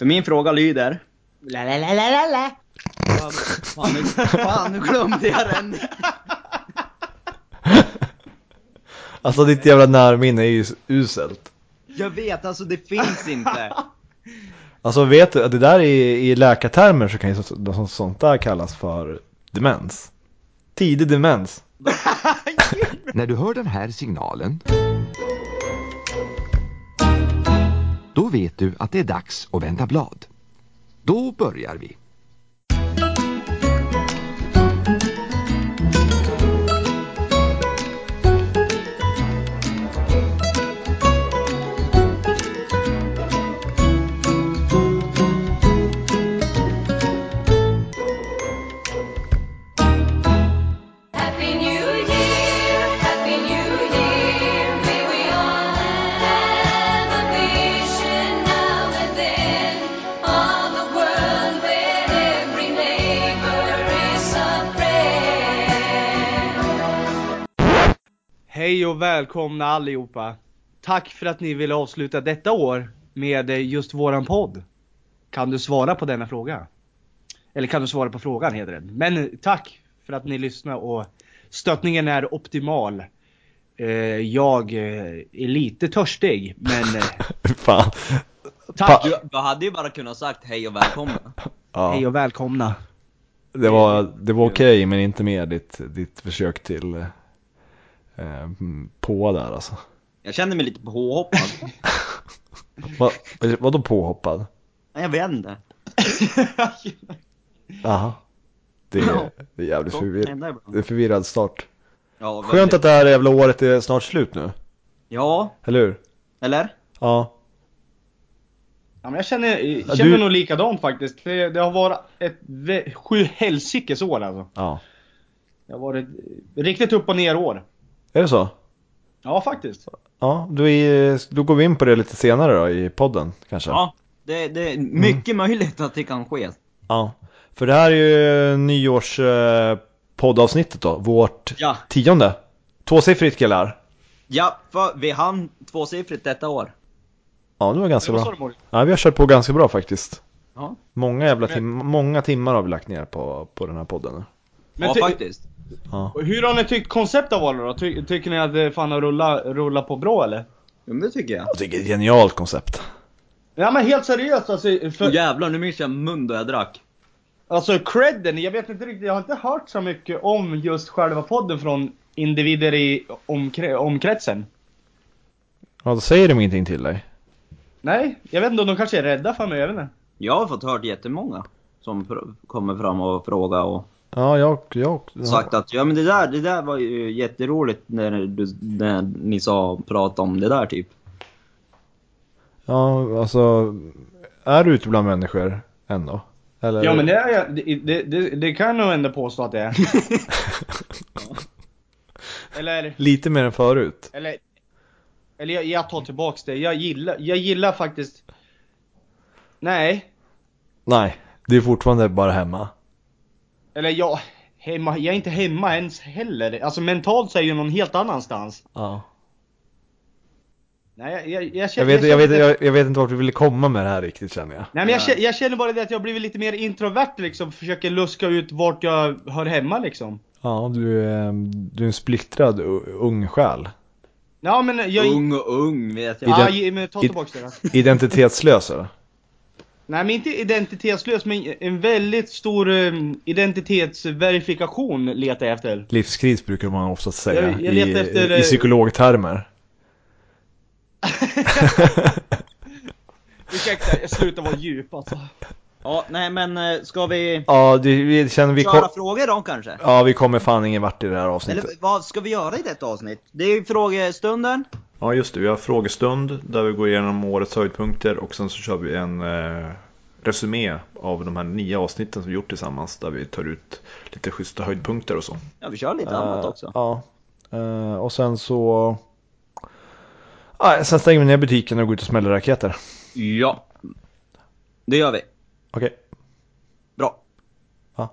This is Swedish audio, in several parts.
För min fråga lyder... La la la la la la. Fan, nu, fan, nu glömde jag den. Alltså ditt jävla närminne är ju uselt. Jag vet, alltså det finns inte. Alltså vet du, det där i, i läkartermer så kan ju så, så, sånt där kallas för demens. Tidig demens. När du hör den här signalen då vet du att det är dags att vända blad. Då börjar vi. Hej och välkomna allihopa. Tack för att ni ville avsluta detta år med eh, just våran podd. Kan du svara på denna fråga? Eller kan du svara på frågan heter det. Men eh, tack för att ni lyssnar och stöttningen är optimal. Eh, Jag är lite törstig men Fan. tack! Du, du hade ju bara kunnat sagt hej och välkomna. Ja, Hej och välkomna. det var, det var okej men inte mer ditt, ditt försök till eh, på där alltså. Jag kände mig lite påhoppad. Va, vadå påhoppad? Nej, jag vet inte. Jaha. Det är, Ja. det är jävligt Sånt förvir- händer ibland. det är förvirrad start. Ja, Skönt att det här jävla året är snart slut nu. Ja, Eller hur? eller? Ja. Ja, men jag känner, jag Ja, känner du- nog likadant faktiskt. Det, det har varit ett vä- sju helsikes år alltså. Ja. Det har varit ett riktigt upp och ner år. Är det så? Ja faktiskt. Ja, då, är, då går vi in på det lite senare då i podden kanske. Ja. Det, det är mycket möjligt att det kan ske. Ja. För det här är ju nyårs eh, då, vårt Ja. tionde. Tvåsiffrigt killar. Ja, för vi hann tvåsiffrigt detta år. Ja, det var ganska Vad sa bra. Ja, vi har kört på ganska bra faktiskt. Ja, Många jävla tim många timmar har vi lagt ner på, på den här podden. Men ja faktiskt. Ja. Hur har ni tyckt konceptet var då? Ty tycker ni att det fan har rullat rulla på bra eller? Ja, men det tycker jag. Jag tycker det är ett genialt koncept. Ja men helt seriöst alltså, för, jävlar, nu minns jag mun då jag drack. alltså credden, jag vet inte riktigt, jag har inte hört så mycket om just själva podden från individer i omkre omkretsen. Ja, då säger de ingenting till dig. Nej, jag vet inte om de kanske är rädda för mig, jag vet inte. Jag har fått hört jättemånga som kommer fram och frågar och Ja, jag, jag, ja. sagt att ja men det där, det där var ju jätteroligt när, du, när ni sa prata om det där typ. Ja, alltså, är du ute bland människor ändå? Eller? Ja men det är jag, det, det, det, det kan jag nog ändå påstå att det är. Eller, Lite mer än förut. eller, eller jag, jag tar tillbaks det, jag gillar, jag gillar faktiskt Nej, Nej, det är fortfarande bara hemma. Eller jag, hemma, jag är inte hemma ens heller. Alltså mentalt så är jag ju någon helt annanstans. Ja. Nej, jag, jag, jag Jag känner... vet, jag, vet, jag, jag vet inte vart du ville komma med det här riktigt känner jag. Nej men jag, känner, jag känner bara det att jag har blivit lite mer introvert liksom. Försöker luska ut vart jag hör hemma liksom. Ja, du är, du är en splittrad ung själ. Ja men jag... Ung och ung vet jag. Ja, men ta tillbaks det då. Identitetslös eller? Nej men inte identitetslös men en väldigt stor um, identitetsverifikation letar jag efter. Livskris brukar man ofta säga Jag- jag i, efter, i eh, psykologtermer. Ursäkta, jag slutar vara djup alltså. Ja, nej men eh, ska vi Ja, det, vi känner vi köra kom, frågor då kanske? Ja, vi kommer fan ingen vart i det här avsnittet. Eller vad ska vi göra i detta avsnitt? Det är ju frågestunden. Ja just det, vi har frågestund där vi går igenom årets höjdpunkter och sen så kör vi en eh, resumé av de här nio avsnitten som vi gjort tillsammans där vi tar ut lite schyssta höjdpunkter och så. Ja, vi kör lite Eh, annat också. Ja. Eh, och sen så... Ja, sen stänger vi ner butiken och går ut och smäller raketer. Ja. Det gör vi. Okej. Bra. Ja.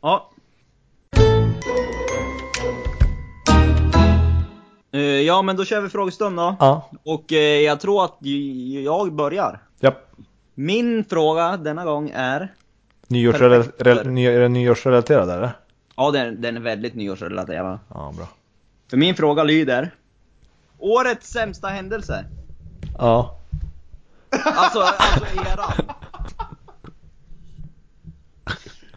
Ja. Ja men då kör vi frågestund då. Ja. Och eh, jag tror att jag börjar. Japp. Min fråga denna gång är... Nyårsrela- är den nyårsrelaterad eller? Ja, den, den är väldigt nyårsrelaterad. Ja, bra. För min fråga lyder... Årets sämsta händelse? Ja. Alltså, alltså eran.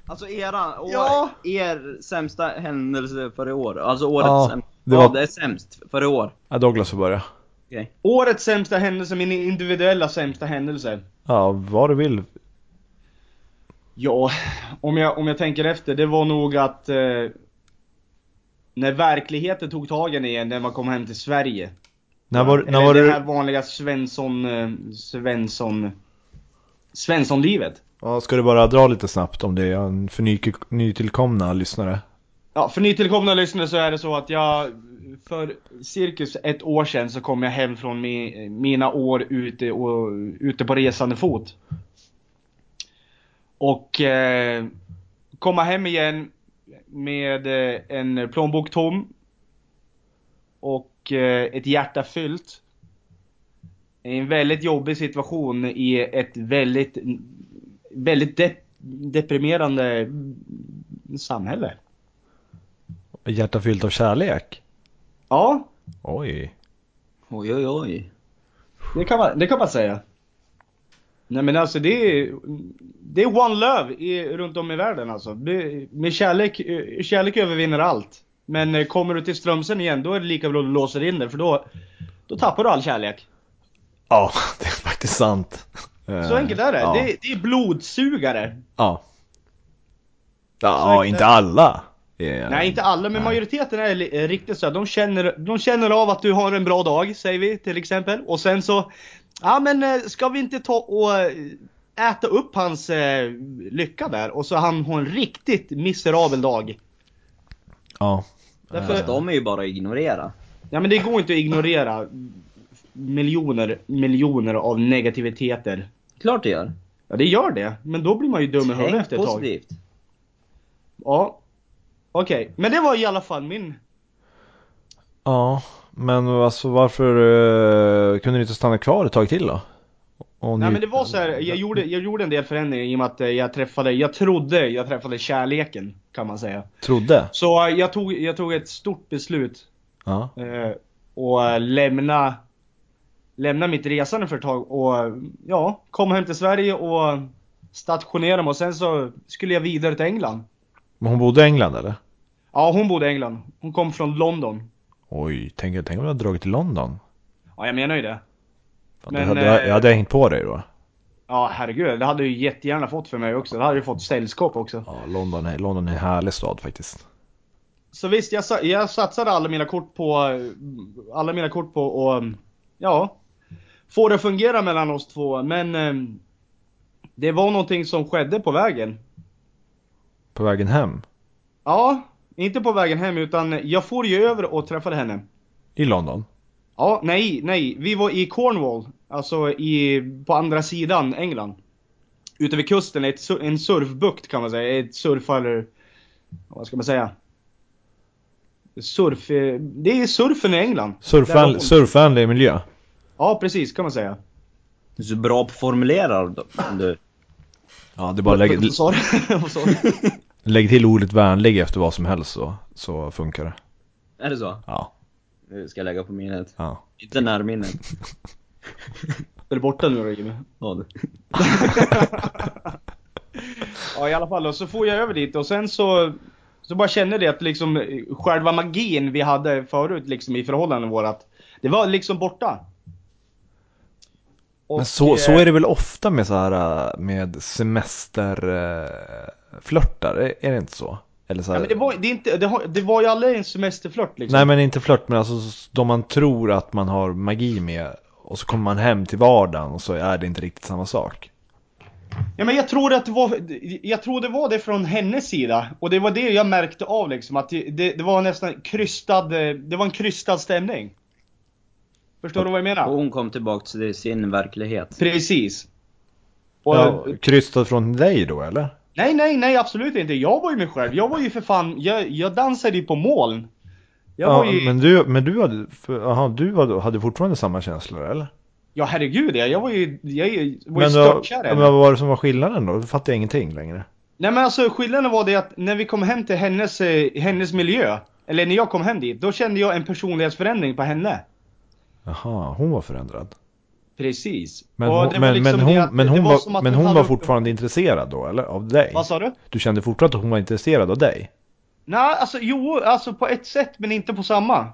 Alltså eran, år, Ja. er sämsta händelse för i år. Alltså årets Ja, sämsta. det var- är sämst för i år? ja Douglas får börja. Okej. Årets sämsta händelse, min individuella sämsta händelse. Ja, vad du vill. Ja, om jag, om jag tänker efter, det var nog att eh, när verkligheten tog tag i en igen när man kom hem till Sverige. När var, när var det du... här vanliga Svensson, eh, Svensson, Svenssonlivet. Ja, ska du bara dra lite snabbt om det för ny, nytillkomna lyssnare? Ja, för nytillkomna lyssnare så är det så att jag för cirkus ett år sedan så kom jag hem från mi, mina år ute, och, ute på resande fot. Och eh, komma hem igen med eh, en plånbok tom och eh, ett hjärta fyllt. I en väldigt jobbig situation i ett väldigt, väldigt de, deprimerande samhälle. Hjärta fyllt av kärlek? Ja, Oj. Oj oj oj. det kan man, det kan man säga. Nej men alltså det är, det är one love i, runt om i världen alltså. Det, med kärlek, eh, kärlek övervinner allt. Men eh, kommer du till Strömsen igen, då är det lika bra att du låser in dig för då, då tappar du all kärlek. Ja, det är faktiskt sant. Så enkelt är det. Ja. Det, det är blodsugare. Ja. Ja, inte alla. är- Nej inte alla, men majoriteten är är riktigt så. här. De känner, de känner av att du har en bra dag, säger vi till exempel. Och sen så, ja men eh, ska vi inte ta och eh, äta upp hans eh, lycka där? Och så han har en riktigt miserabel dag. Ja. Därför, Fast de är ju bara att ignorera. ja men det går inte att ignorera miljoner, miljoner av negativiteter. Klart det gör. Ja det gör det, men då blir man ju dum i huvudet efter ett tag. positivt. Ja. Okej, men det var i alla fall min Ja, men alltså varför eh, kunde du inte stanna kvar ett tag till då? Och Nej men det var så här, jag gjorde, jag gjorde en del förändringar i och med att eh, jag träffade, jag trodde jag träffade kärleken kan man säga. Trodde? Så eh, jag tog, jag tog ett stort beslut Ja. eh, och eh, lämna, lämna mitt resande för ett tag och ja, komma hem till Sverige och stationera mig och sen så skulle jag vidare till England. Men hon bodde i England eller? Ja, hon bodde i England. Hon kom från London. Oj, tänk, tänk om du hade dragit till London. Ja, jag menar ju det. Fan, Men, hade, eh, jag hade hängt på dig då. Ja, herregud. Det hade ju jättegärna fått för mig också. Det hade ju fått sällskap också. Ja, London är, London är en härlig stad faktiskt. Så visst, jag, jag satsade alla mina kort på, alla mina kort på och ja, få det att fungera mellan oss två. Men eh, det var någonting som skedde på vägen. På vägen hem? Ja, inte på vägen hem utan jag får ju över och träffade henne. I London? Ja, nej, nej. Vi var i Cornwall, alltså i, på andra sidan England. Ute vid kusten, ett, en surfbukt kan man säga. Ett surfar... Vad ska man säga? Surf... eh, Det är surfen i England. Surfvänlig miljö? Ja, precis kan man säga. Du är så bra på att formulera du. Ja, det är bara lägg, Vad sa du? Vad sa du? lägg till ordet vänlig efter vad som helst så, så funkar det. Är det så? Ja, Det ska jag lägga på minnet. ja. Inte närminnet. Är du borta nu då Jimmy? Ja, du. Ja i alla fall och så får jag över dit och sen så Så bara känner det att liksom själva magin vi hade förut liksom i förhållanden vårat Det var liksom borta. Och, Men så, så eh, är det väl ofta med så här äh, med semesterflörtar, är, är det inte så? Eller så här, Ja, men det var, det, inte, det, har, det var ju aldrig en semesterflört liksom. Nej men inte flört men alltså de man tror att man har magi med och så kommer man hem till vardagen och så är det inte riktigt samma sak. Ja men jag tror att det var, jag tror det var det från hennes sida. Och det var det jag märkte av liksom, att det, det, det var nästan krystad, eh, det var en krystad stämning. Förstår du vad jag menar? Och hon kom tillbaka till sin verklighet. Precis. Och, Ja, krystad från dig då eller? Nej, nej, nej absolut inte. Jag var ju mig själv. Jag var ju för fan, jag, jag dansade ju på moln. Jag Ja, var ju, men du, men du hade, för, aha, du hade, hade fortfarande samma känslor eller? Ja herregud ja, jag var ju, jag var ju Men, störtkär vad, henne. men vad var det som var skillnaden då? Då fattar jag ingenting längre. Nej men alltså skillnaden var det att när vi kom hem till hennes, eh, hennes miljö, eller när jag kom hem dit, då kände jag en personlighetsförändring på henne. Jaha, hon var förändrad. Precis. Men hon, liksom men hon, men var, men hon var upp- fortfarande intresserad då, eller? Av dig? Vad sa du? Du kände fortfarande att hon var intresserad av dig? Nej, alltså jo, alltså på ett sätt men inte på samma.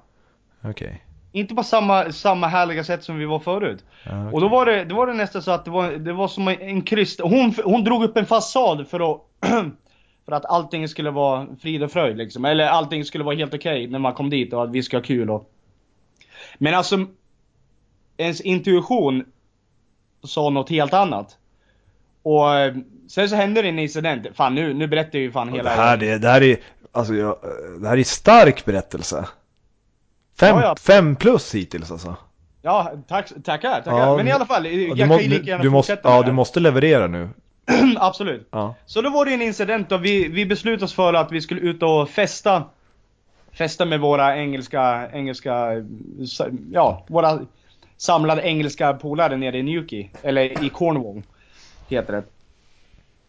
Okej. Inte på samma, samma härliga sätt som vi var förut. Okej. Och då var det, det var det nästan så att det var, det var som en kryst. Hon, hon drog upp en fasad för att, för att allting skulle vara frid och fröjd liksom. Eller allting skulle vara helt okej när man kom dit och att vi ska ha kul och... Men alltså, ens intuition sa något helt annat. Och eh, sen så hände det en incident. Fan nu, nu berättar jag ju fan Och hela... Det här, det, det här är, alltså jag, det här är stark berättelse. Fem, Ja, ja. fem plus hittills alltså. Ja, tack, tackar, tackar. Ja, Men i alla fall, jag kan må- ju lika gärna du måste, fortsätta Ja, du måste leverera nu. Absolut. Så då var det en incident och vi, vi beslutade oss för att vi skulle ut och festa. Festa med våra engelska, engelska, ja, våra samlade engelska polare nere i Newquay. Eller i Cornwall, heter det.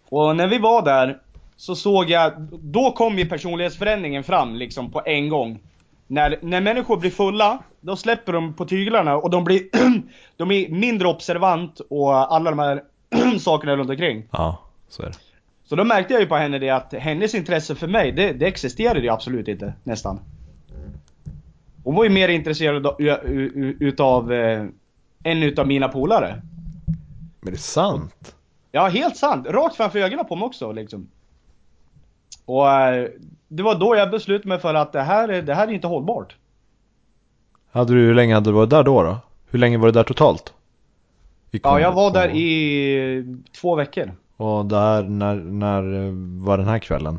Och när vi var där, så såg jag, då kom ju personlighetsförändringen fram liksom på en gång. När, när människor blir fulla, då släpper de på tyglarna och de blir, de är mindre observant och alla de här sakerna runt omkring. Ja, så är det. Så då märkte jag ju på henne det att hennes intresse för mig, det, det existerade ju absolut inte, nästan. Hon var ju mer intresserad av- utav eh, en utav mina polare. Men det är sant. Ja, helt sant. Rakt framför ögonen på mig också liksom. Och eh, det var då jag beslutade mig för att det här, är- det här är inte hållbart. Hade du, hur länge hade du varit där då? då? Hur länge var du där totalt? Ja, jag var där i två veckor. Och där, när, när eh, var den här kvällen?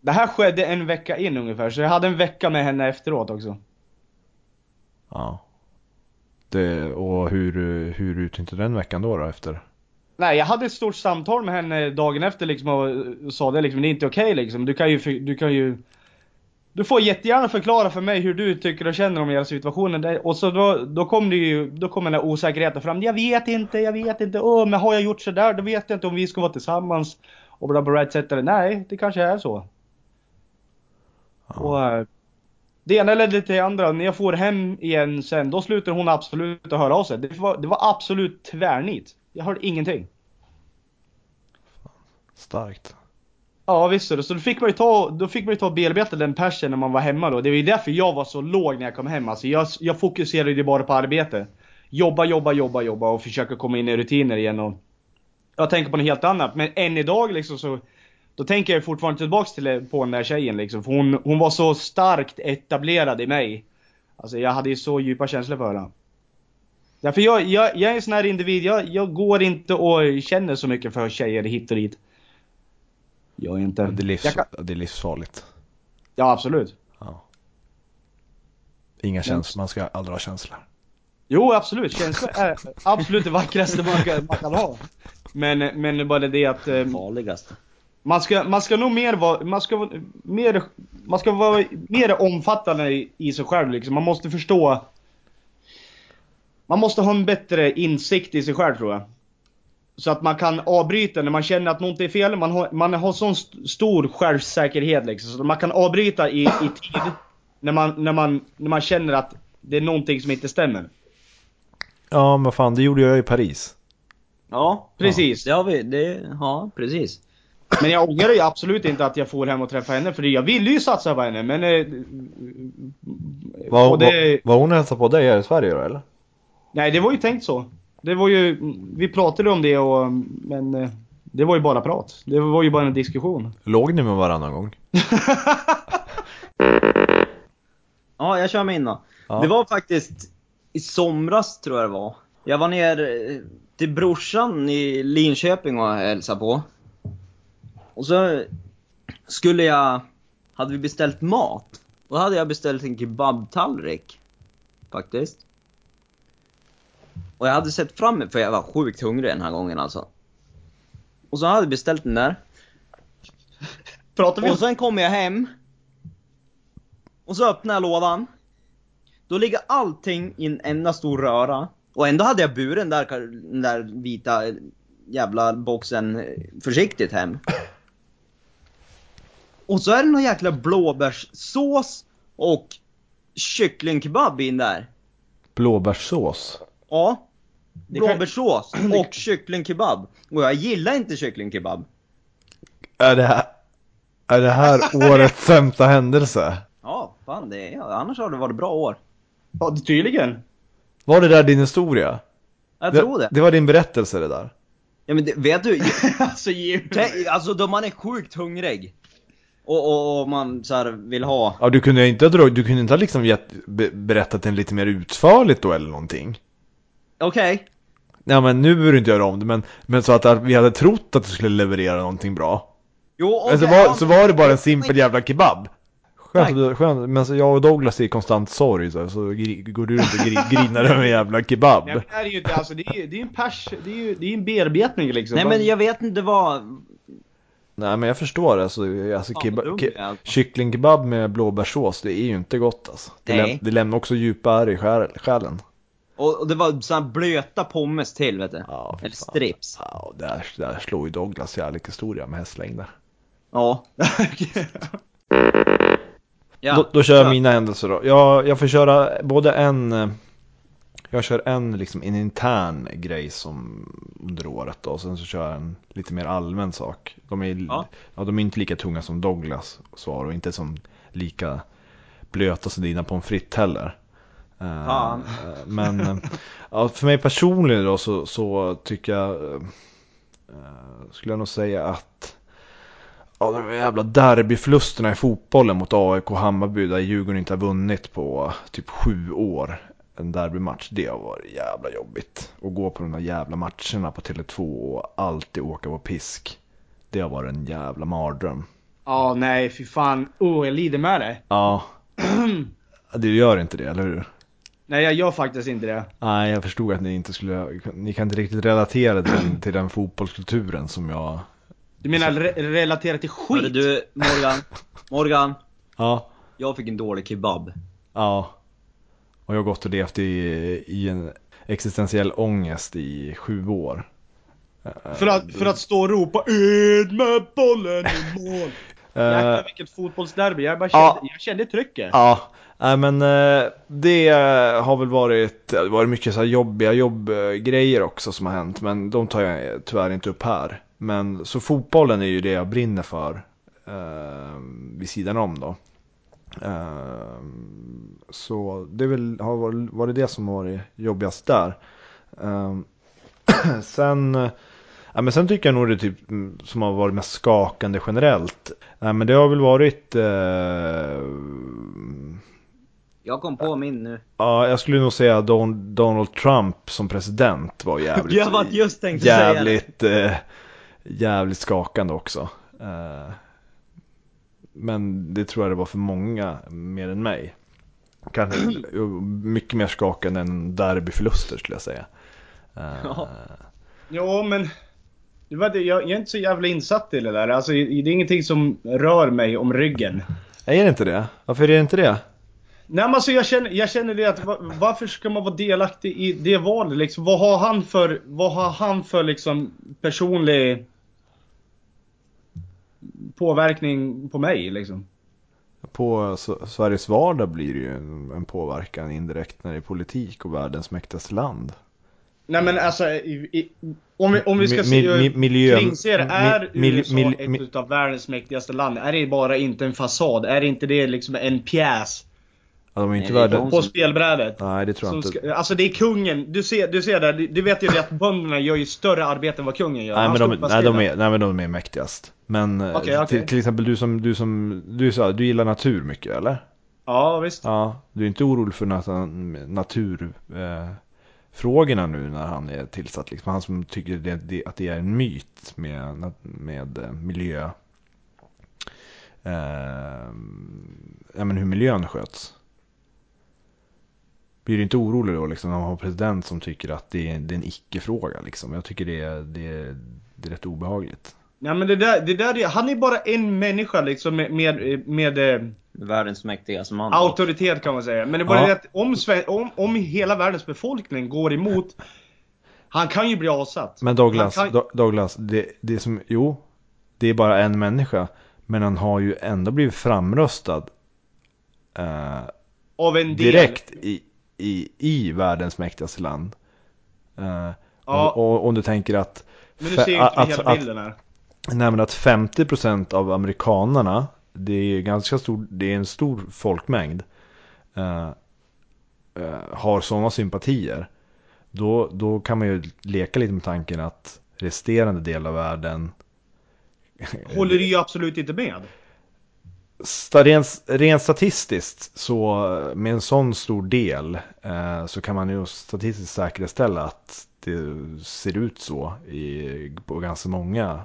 Det här skedde en vecka in ungefär, så jag hade en vecka med henne efteråt också. Ja. Det, och hur, hur utnyttjade du den veckan då, då efter? Nej, jag hade ett stort samtal med henne dagen efter liksom och sa det liksom, det är inte okej liksom. Du kan ju, du kan ju... Du får jättegärna förklara för mig hur du tycker och känner om hela situationen. Och så då, då kom det ju, då kom den där osäkerheten fram. Jag vet inte, jag vet inte, åh men har jag gjort sådär, då vet jag inte om vi ska vara tillsammans. Och bla bla etc. Nej, det kanske är så. Och, eh, det ena ledde till det andra. När jag får hem igen sen, då slutade hon absolut att höra av sig. Det var, det var absolut tvärnit. Jag hörde ingenting. Starkt. Ja visst är det. Så då fick man ju ta, då fick man ju ta och bearbeta den persen när man var hemma då. Det var ju därför jag var så låg när jag kom hem. Alltså jag, jag fokuserade ju bara på arbete. Jobba, jobba, jobba, jobba och försöka komma in i rutiner igen och... Jag tänker på något helt annat. Men än idag liksom så... Då tänker jag fortfarande tillbaks till på den där tjejen liksom. För hon, hon var så starkt etablerad i mig. Alltså jag hade ju så djupa känslor för henne. Därför jag, jag, jag är en sån här individ, jag, jag går inte och känner så mycket för tjejer hit och dit. Jag är inte... Det är, livs, Jag kan- det är livsfarligt. Ja, absolut. Inga känslor, man ska aldrig ha känslor. Jo, absolut. Känslor är absolut det vackraste man kan, man kan ha. Men, men det är bara det att eh, Farligaste. man ska, man ska nog mer vara, man ska vara mer, man ska vara mer omfattande i, i sig själv liksom. Man måste förstå Man måste ha en bättre insikt i sig själv tror jag. Så att man kan avbryta när man känner att något är fel. Man har, man har sån st- stor självsäkerhet liksom. Så man kan avbryta i, i tid. När man, när, man, när man känner att det är någonting som inte stämmer. Ja, men fan, det gjorde jag i Paris. Ja, Precis. Det har vi, det, ja precis. Men jag ångrar ju absolut inte att jag får hem och träffa henne för jag ville ju satsa på henne men... Eh, Var, det, var, var hon och hälsade på dig här i Sverige då, eller? Nej det var ju tänkt så. Det var ju, vi pratade om det och, men eh, det var ju bara prat. Det var ju bara en diskussion. Låg ni med varandra någon gång? Ja, jag kör min då. Ja. Det var faktiskt i somras tror jag det var. Jag var ner eh, till brorsan i Linköping och hälsade på. Och så skulle jag, hade vi beställt mat. Då hade jag beställt en kebabtallrik. Faktiskt. Och jag hade sett fram emot, för jag var sjukt hungrig den här gången alltså. Och så hade jag beställt den där. Pratar vi. Och sen kommer jag hem. Och så öppnar jag lådan. Då ligger allting i en enda stor röra. Och ändå hade jag buren där, den där vita jävla boxen eh, försiktigt hem. Och så är det någon jäkla blåbärssås och kycklingkebab in där. Blåbärssås. Ja. Det Blåbärssås och kycklingkebab. Och jag gillar inte kycklingkebab. Är det här, är det här årets sämsta händelse? Ja, fan det är, annars har det varit bra år. Ja, det- tydligen. Var det där din historia? Jag tror det. Det var din berättelse det där? Ja men det, vet du, alltså Alltså då man är sjukt hungrig och, och, och man så här vill ha Ja, du kunde inte ha, du kunde inte ha liksom gett, be, berättat den lite mer utförligt då eller någonting? Okej, Ja men nu behöver du inte göra om det, men, men så att vi hade trott att du skulle leverera någonting bra. jo okej Men så, ja, var, så var det bara en simpel jävla kebab. Skönt, skönt. men så jag och Douglas är i konstant sorg så, så går du runt och gri, grinar över en jävla kebab. Nej, men det är ju inte, alltså det är ju det är en pers, det är ju det är en bearbetning liksom. Nej men jag vet inte vad, Nej men jag förstår alltså, alltså keba, ke, alltså. kycklingkebab med blåbärssås, det är ju inte gott alltså. Det, Nej. läm, det lämnar också djupa ärr i själ, själen. Och, och det var så här blöta pommes till vet du. Ja, Eller strips. Ja, där, där slår ju Douglas historia med hästlängder. Ja. ja. då, då kör jag mina händelser då. Jag, jag får köra både en eh, Jag kör en liksom en intern grej som under året då, och sen så kör jag en lite mer allmän sak. De är, Ja. ja. de är inte lika tunga som Douglas svar och inte som lika blöta som dina pommes frites heller. Fan. eh, Men eh, ja, för mig personligen då så, så tycker jag eh, Skulle jag nog säga att Ja, de jävla derbyförlusterna i fotbollen mot AIK och Hammarby där Djurgården inte har vunnit på typ sju år. En derbymatch, det har varit jävla jobbigt. Att gå på de där jävla matcherna på Tele2 och alltid åka på pisk. Det har varit en jävla mardröm. Ja, nej fy fan. Oh, jag lider med dig. Ja. Det gör inte det, eller hur? Nej, jag gör faktiskt inte det. Nej, jag förstod att ni inte skulle, ni kan inte riktigt relatera till den, till den fotbollskulturen som jag... Du menar re relaterat till Hörru skit? du, Morgan. Morgan. Ja, Jag fick en dålig kebab. ja. Och jag har gått och levt i, i en existentiell ångest i sju år. För att, för att stå och ropa Ed med bollen i mål. Jäklar Eh, vilket fotbollsderby. Jag bara kände, ja. jag kände trycket. Ja, nej men eh, det eh, har väl varit, varit mycket så här jobbiga jobbgrejer också som har hänt. Men de tar jag tyvärr inte upp här. Men så fotbollen är ju det jag brinner för. Eh, vid sidan om då. Eh, så det väl, har varit, varit det som har varit jobbigast där. Eh, sen, ja, men sen tycker jag nog det typ mm, som har varit mest skakande generellt. Nej men det har väl varit eh, Jag kom på min nu. Ja, jag skulle nog säga Don, Donald Trump som president var jävligt, Jag var just tänkt säga det. jävligt, eh, jävligt skakande också. Eh, men det tror jag det var för många mer än mig. Kanske mycket mer skakande än derbyförluster skulle jag säga. Eh, Ja. Jo men det var det, jag, jag är inte så jävla insatt i det där. Alltså, det är ingenting som rör mig om ryggen. Är det inte det? Varför är det inte det? Nej men alltså jag känner, jag känner det att va- varför ska man vara delaktig i det valet liksom? Vad har han för, vad har han för liksom personlig påverkning på mig liksom? På Sveriges vardag blir det ju en påverkan indirekt när det är politik och världens mäktigaste land. Nej men alltså, i, i, om, vi, om vi ska Mi- se, mi- mi- miljö- kringse det, är mi- mil- USA mil- ett mi- utav världens mäktigaste land? Är det bara inte en fasad? Är det inte det liksom en pjäs Ja, de är inte värda... på spelbrädet? Nej, det tror jag Som inte. ska, alltså det är kungen, du ser, du ser där, du, du vet ju att bönderna gör ju större arbete än vad kungen gör. Nej men, de, nej, de är, nej men de är mäktigast. Men eh, Okej, okej. Till, till exempel du som, du som, du sa, du gillar natur mycket eller? Ja visst. Ja, du är inte orolig för nat- naturfrågorna eh, frågorna nu när han är tillsatt liksom. Han som tycker det, det, att det är en myt med, med eh, miljö. Eh, ja men hur miljön sköts. Blir du inte orolig då liksom när man har en president som tycker att det är, det är en icke-fråga liksom? Jag tycker det är, det är, det är rätt obehagligt. Nej men det där, det där är, han är bara en människa liksom med, med, med eh, världens mäktigaste man. Auktoritet kan man säga. Men det bara Ja. det att om, om, om hela världens befolkning går emot, han kan ju bli avsatt. Men Douglas, kan- Do- Douglas det, det som, jo, det är bara en människa. Men han har ju ändå blivit framröstad eh, av en del. direkt i, i, i världens mäktigaste land. Eh, Ja. och, och om du tänker att, Men nu fe- ser ju inte att, hela att, bilden här. nej, men att 50% av amerikanerna, det är ganska stor, det är en stor folkmängd, eh, eh, har sådana sympatier. Då, då kan man ju leka lite med tanken att resterande del av världen Håller du ju absolut inte med. Rent, rent statistiskt så med en sån stor del eh, så kan man ju statistiskt säkerställa att det ser ut så i, på ganska många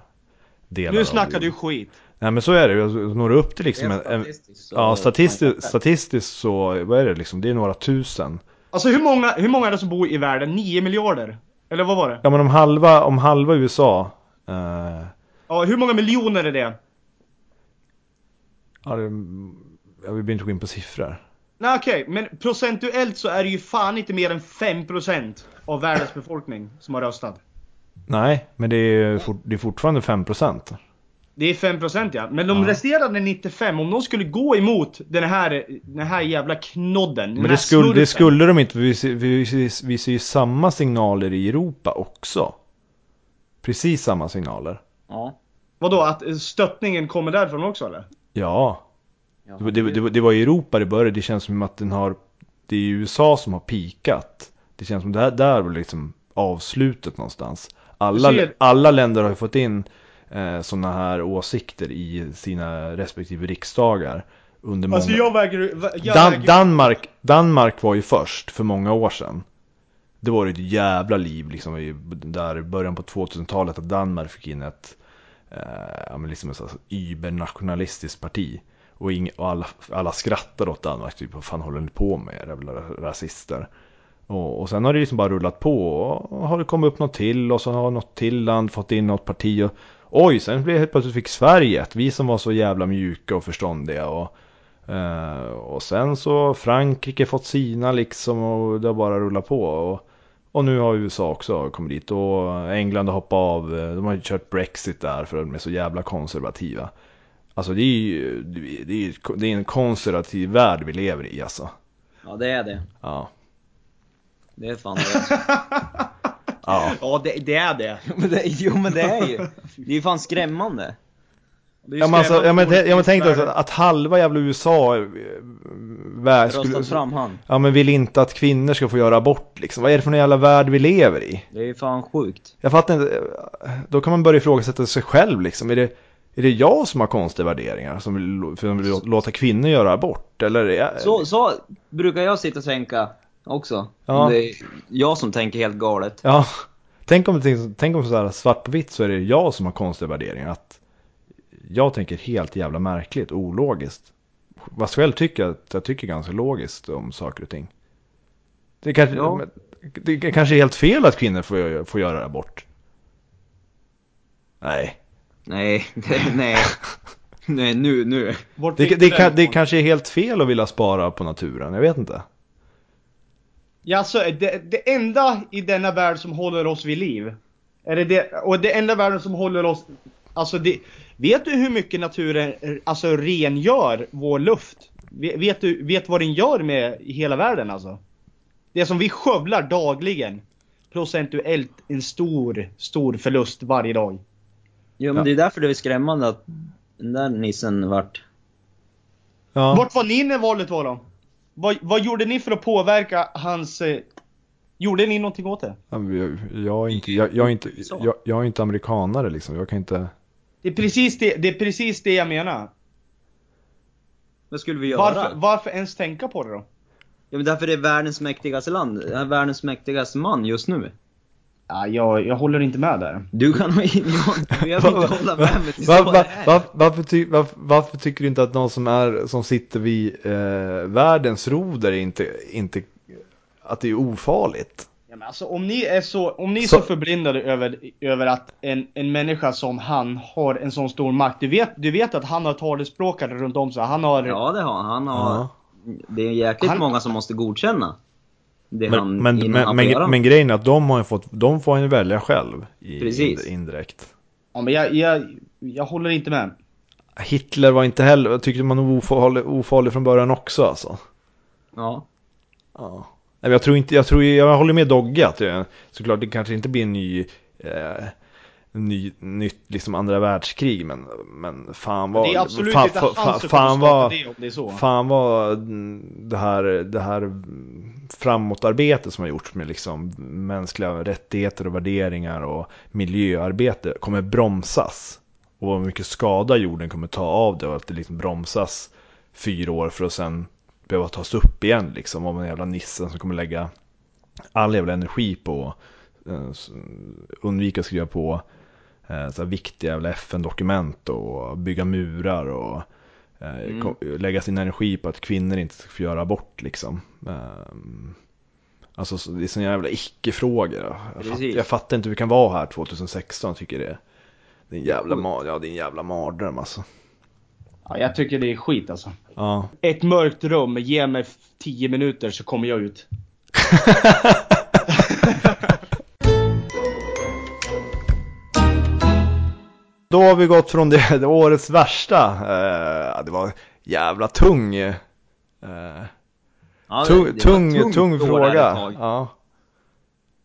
delar Nu av snackar du skit. Nej men så är det, Alltså, når du upp till liksom en, en, statistiskt så- Ja statistiskt, statistiskt så, vad är det liksom, det är några tusen. Alltså hur många, hur många är det som bor i världen? 9 miljarder? Eller vad var det? Ja men om halva, om halva USA eh, Ja, hur många miljoner är det? ja, det, jag vill inte gå in på siffror. Nej okej, men procentuellt så är det ju fan inte mer än 5% av världens befolkning som har röstat. Nej, men det är, fort, det är fortfarande 5%. Det är 5% ja. Men de Ja. resterande 95, om de skulle gå emot den här, den här jävla knodden. den Men det skulle, det skulle de inte, vi ser, vi, ser- vi ser ju samma signaler i Europa också. Precis samma signaler. Ja. Vadå, att stöttningen kommer därifrån också eller? Ja, det, det, det, det var i Europa det började, det känns som att den har, det är USA som har pikat. Det känns som det här, där var liksom avslutet någonstans. Alla, ser- alla länder har ju fått in eh, sådana här åsikter i sina respektive riksdagar. Under många... Alltså jag väger... Jag Dan- väger Danmark, Danmark var ju först för många år sedan. Det var ju ett jävla liv liksom i där i början på 2000-talet att Danmark fick in ett eh, liksom ett übernationalistiskt parti. Och, ing, och alla, alla skrattade åt Danmark, typ vad fan håller ni på med jävla rasister. Och, och sen har det liksom bara rullat på och har det kommit upp något till och så har något till land fått in något parti och oj, sen blev helt plötsligt fick Sverige ett, vi som var så jävla mjuka och förståndiga och Eh, och sen så Frankrike fått sina liksom och det har bara rullat på. Och, och nu har USA också kommit dit och England har hoppat av. De har ju kört Brexit där för att de är så jävla konservativa. Alltså det är ju det är, det är en konservativ värld vi lever i alltså. ja, det är det. Ja. Det är fan det. Ja. Ja, det, det är det. men det jo men det är ju. Det är ju fan skrämmande. det är Ja men, alltså, ja, men, ja, men tänk dig alltså, att halva jävla USA eh, värld skulle, fram han. Ja men vill inte att kvinnor ska få göra abort liksom. Vad är det för en jävla värld vi lever i? Det är ju fan sjukt. Jag fattar inte. Då kan man börja ifrågasätta sig själv liksom. Är det, är det jag som har konstiga värderingar? Som vill, som vill låta kvinnor göra abort? Eller är Så, så brukar jag sitta och tänka också. Ja. Det är jag som tänker helt galet. Ja. Tänk om, det- tänk om sådär svart på vitt så är det jag som har konstiga värderingar. Att jag tänker helt jävla märkligt och ologiskt. Vad själv tycker jag att jag tycker ganska logiskt om saker och ting. Det kanske, Ja. det kanske är helt fel att kvinnor får, får göra abort. Nej. Nej, det, nej. Nej, nu, nu. Det, det, det ifrån? kanske är helt fel att vilja spara på naturen, jag vet inte. Ja, så det, det enda i denna värld som håller oss vid liv. Är det det, och det enda världen som håller oss... Alltså det, vet du hur mycket naturen alltså rengör vår luft? Ve- Vet du vet vad den gör med i hela världen alltså? Det som vi skövlar dagligen. Procentuellt en stor, stor förlust varje dag. Jo men Ja. det är därför det är skrämmande att den där nissen vart... Ja. Vart var ni när valet var då? Vad, vad gjorde ni för att påverka hans... Eh, gjorde ni någonting åt det? Jag, jag, är inte, jag, jag, är inte, jag, jag är inte amerikanare liksom, jag kan inte... Det är precis det, det, är precis det jag menar. Vad skulle vi göra? Varför, varför ens tänka på det då? Ja men därför det är världens mäktigaste land. Det är världens mäktigaste man just nu. Ja, jag, jag håller inte med där. Du kan. Jag, jag vill inte hålla med men det är Va- så va- det är. va- varför, ty, varför, varför tycker du inte att någon som, är, som sitter vid eh, världens roder inte, inte... Att det är ofarligt? Ja men alltså om ni är så, om ni är så, Så- förblindade över, över att en, en människa som han har en sån stor makt. Du vet, du vet att han har talespråkare runt om sig. Han har... Ja, det har han. han har, Ja. Det är jäkligt Han- många som måste godkänna det han, Men, men, men, han men, men grejen är att de har ju fått, de får han ju välja själv. I, Precis. ind- Indirekt. Ja, men jag, jag, jag håller inte med. Hitler var inte heller, jag tyckte man var ofarlig, ofarlig från början också alltså. Ja. Ja. Nej, men Jag tror inte, jag tror, jag håller med Dogge att det, såklart det kanske inte blir en ny, eh, ny nytt liksom andra världskrig men, men fan vad, det är absolut fan, inte fan, fan, vad, det om det är så. fan vad det här, det här framåtarbetet som har gjorts med liksom mänskliga rättigheter och värderingar och miljöarbete kommer bromsas. Och vad mycket skada jorden kommer ta av det och att det liksom bromsas fyra år för att sen behöva tas upp igen liksom av en jävla nissen som kommer lägga all jävla energi på eh, undvika att skriva på så här viktiga jävla FN-dokument och bygga murar och eh, Mm. lägga sin energi på att kvinnor inte ska få göra abort liksom. Ehm, Alltså så- det är såna jävla icke-frågor. Jag, fatt, jag fattar inte hur vi kan vara här 2016 och tycker det. Det är en jävla, ja, det är en jävla mardröm alltså. Ja, jag tycker det är skit alltså. Ja. Ett mörkt rum, ge mig 10 minuter så kommer jag ut. Då har vi gått från det, det årets värsta. Eh, det var jävla tung. Eh, ja tung, det- det tung, tungt tung år här fråga. Ja.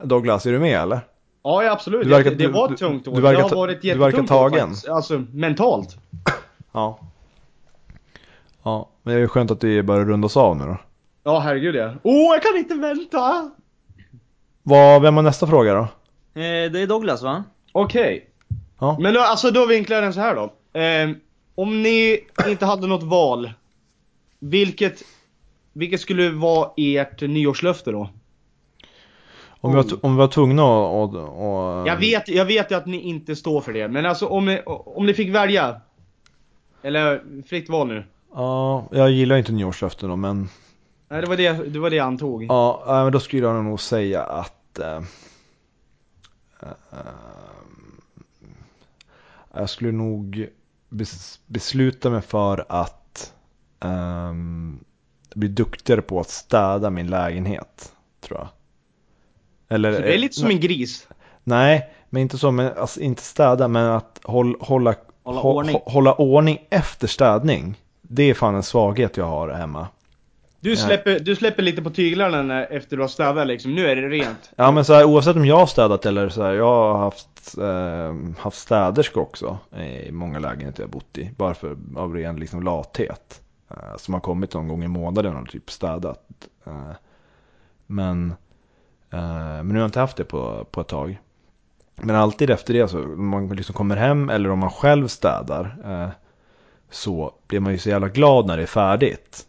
Douglas, är du med eller? Ja, ja absolut. Du verkar- det, det var du- ett tungt år. du verkar det har varit du verkar jättetungt år tagen. faktiskt. Alltså mentalt. Ja. Ja, men det är skönt att vi börjar rundas av nu då. Ja, herregud ja. Åh, jag kan inte vänta! Vad, vem har nästa fråga då? Eh, det är Douglas va? Okej. Ja. Men då, alltså då vinklar jag den så här då. Ehm, om ni inte hade något val, vilket, vilket skulle vara ert nyårslöfte då? Om, vi var, om vi var tvungna att... att- Jag vet, jag vet att ni inte står för det, men alltså om ni, om ni fick välja. Eller fritt val nu. Ja, jag gillar inte nyårslöften då, men... Nej, det var det, det var det jag antog. Ja, äh, men då skulle jag nog säga att... eh, eh, jag skulle nog bes, besluta mig för att ehm, bli duktigare på att städa min lägenhet, tror jag. Eller, Så det är lite som en gris. Nej, men inte så, men alltså, inte städa, men att håll, hålla, Hålla hå- ordning. hå- hålla ordning efter städning. Det är fan en svaghet jag har hemma. Du släpper, du släpper lite på tyglarna när, efter du har städat liksom. Nu är det rent. Ja men så här, oavsett om jag har städat eller så här, jag har haft, eh, haft städerska också i många lägenheter jag bott i. Bara för av ren liksom lathet. Eh, som har kommit någon gång i månaden och typ städat. Eh, men, eh, men nu har jag inte haft det på, på ett tag. Men alltid efter det så, om man liksom kommer hem eller om man själv städar. Eh, så blir man ju så jävla glad när det är färdigt.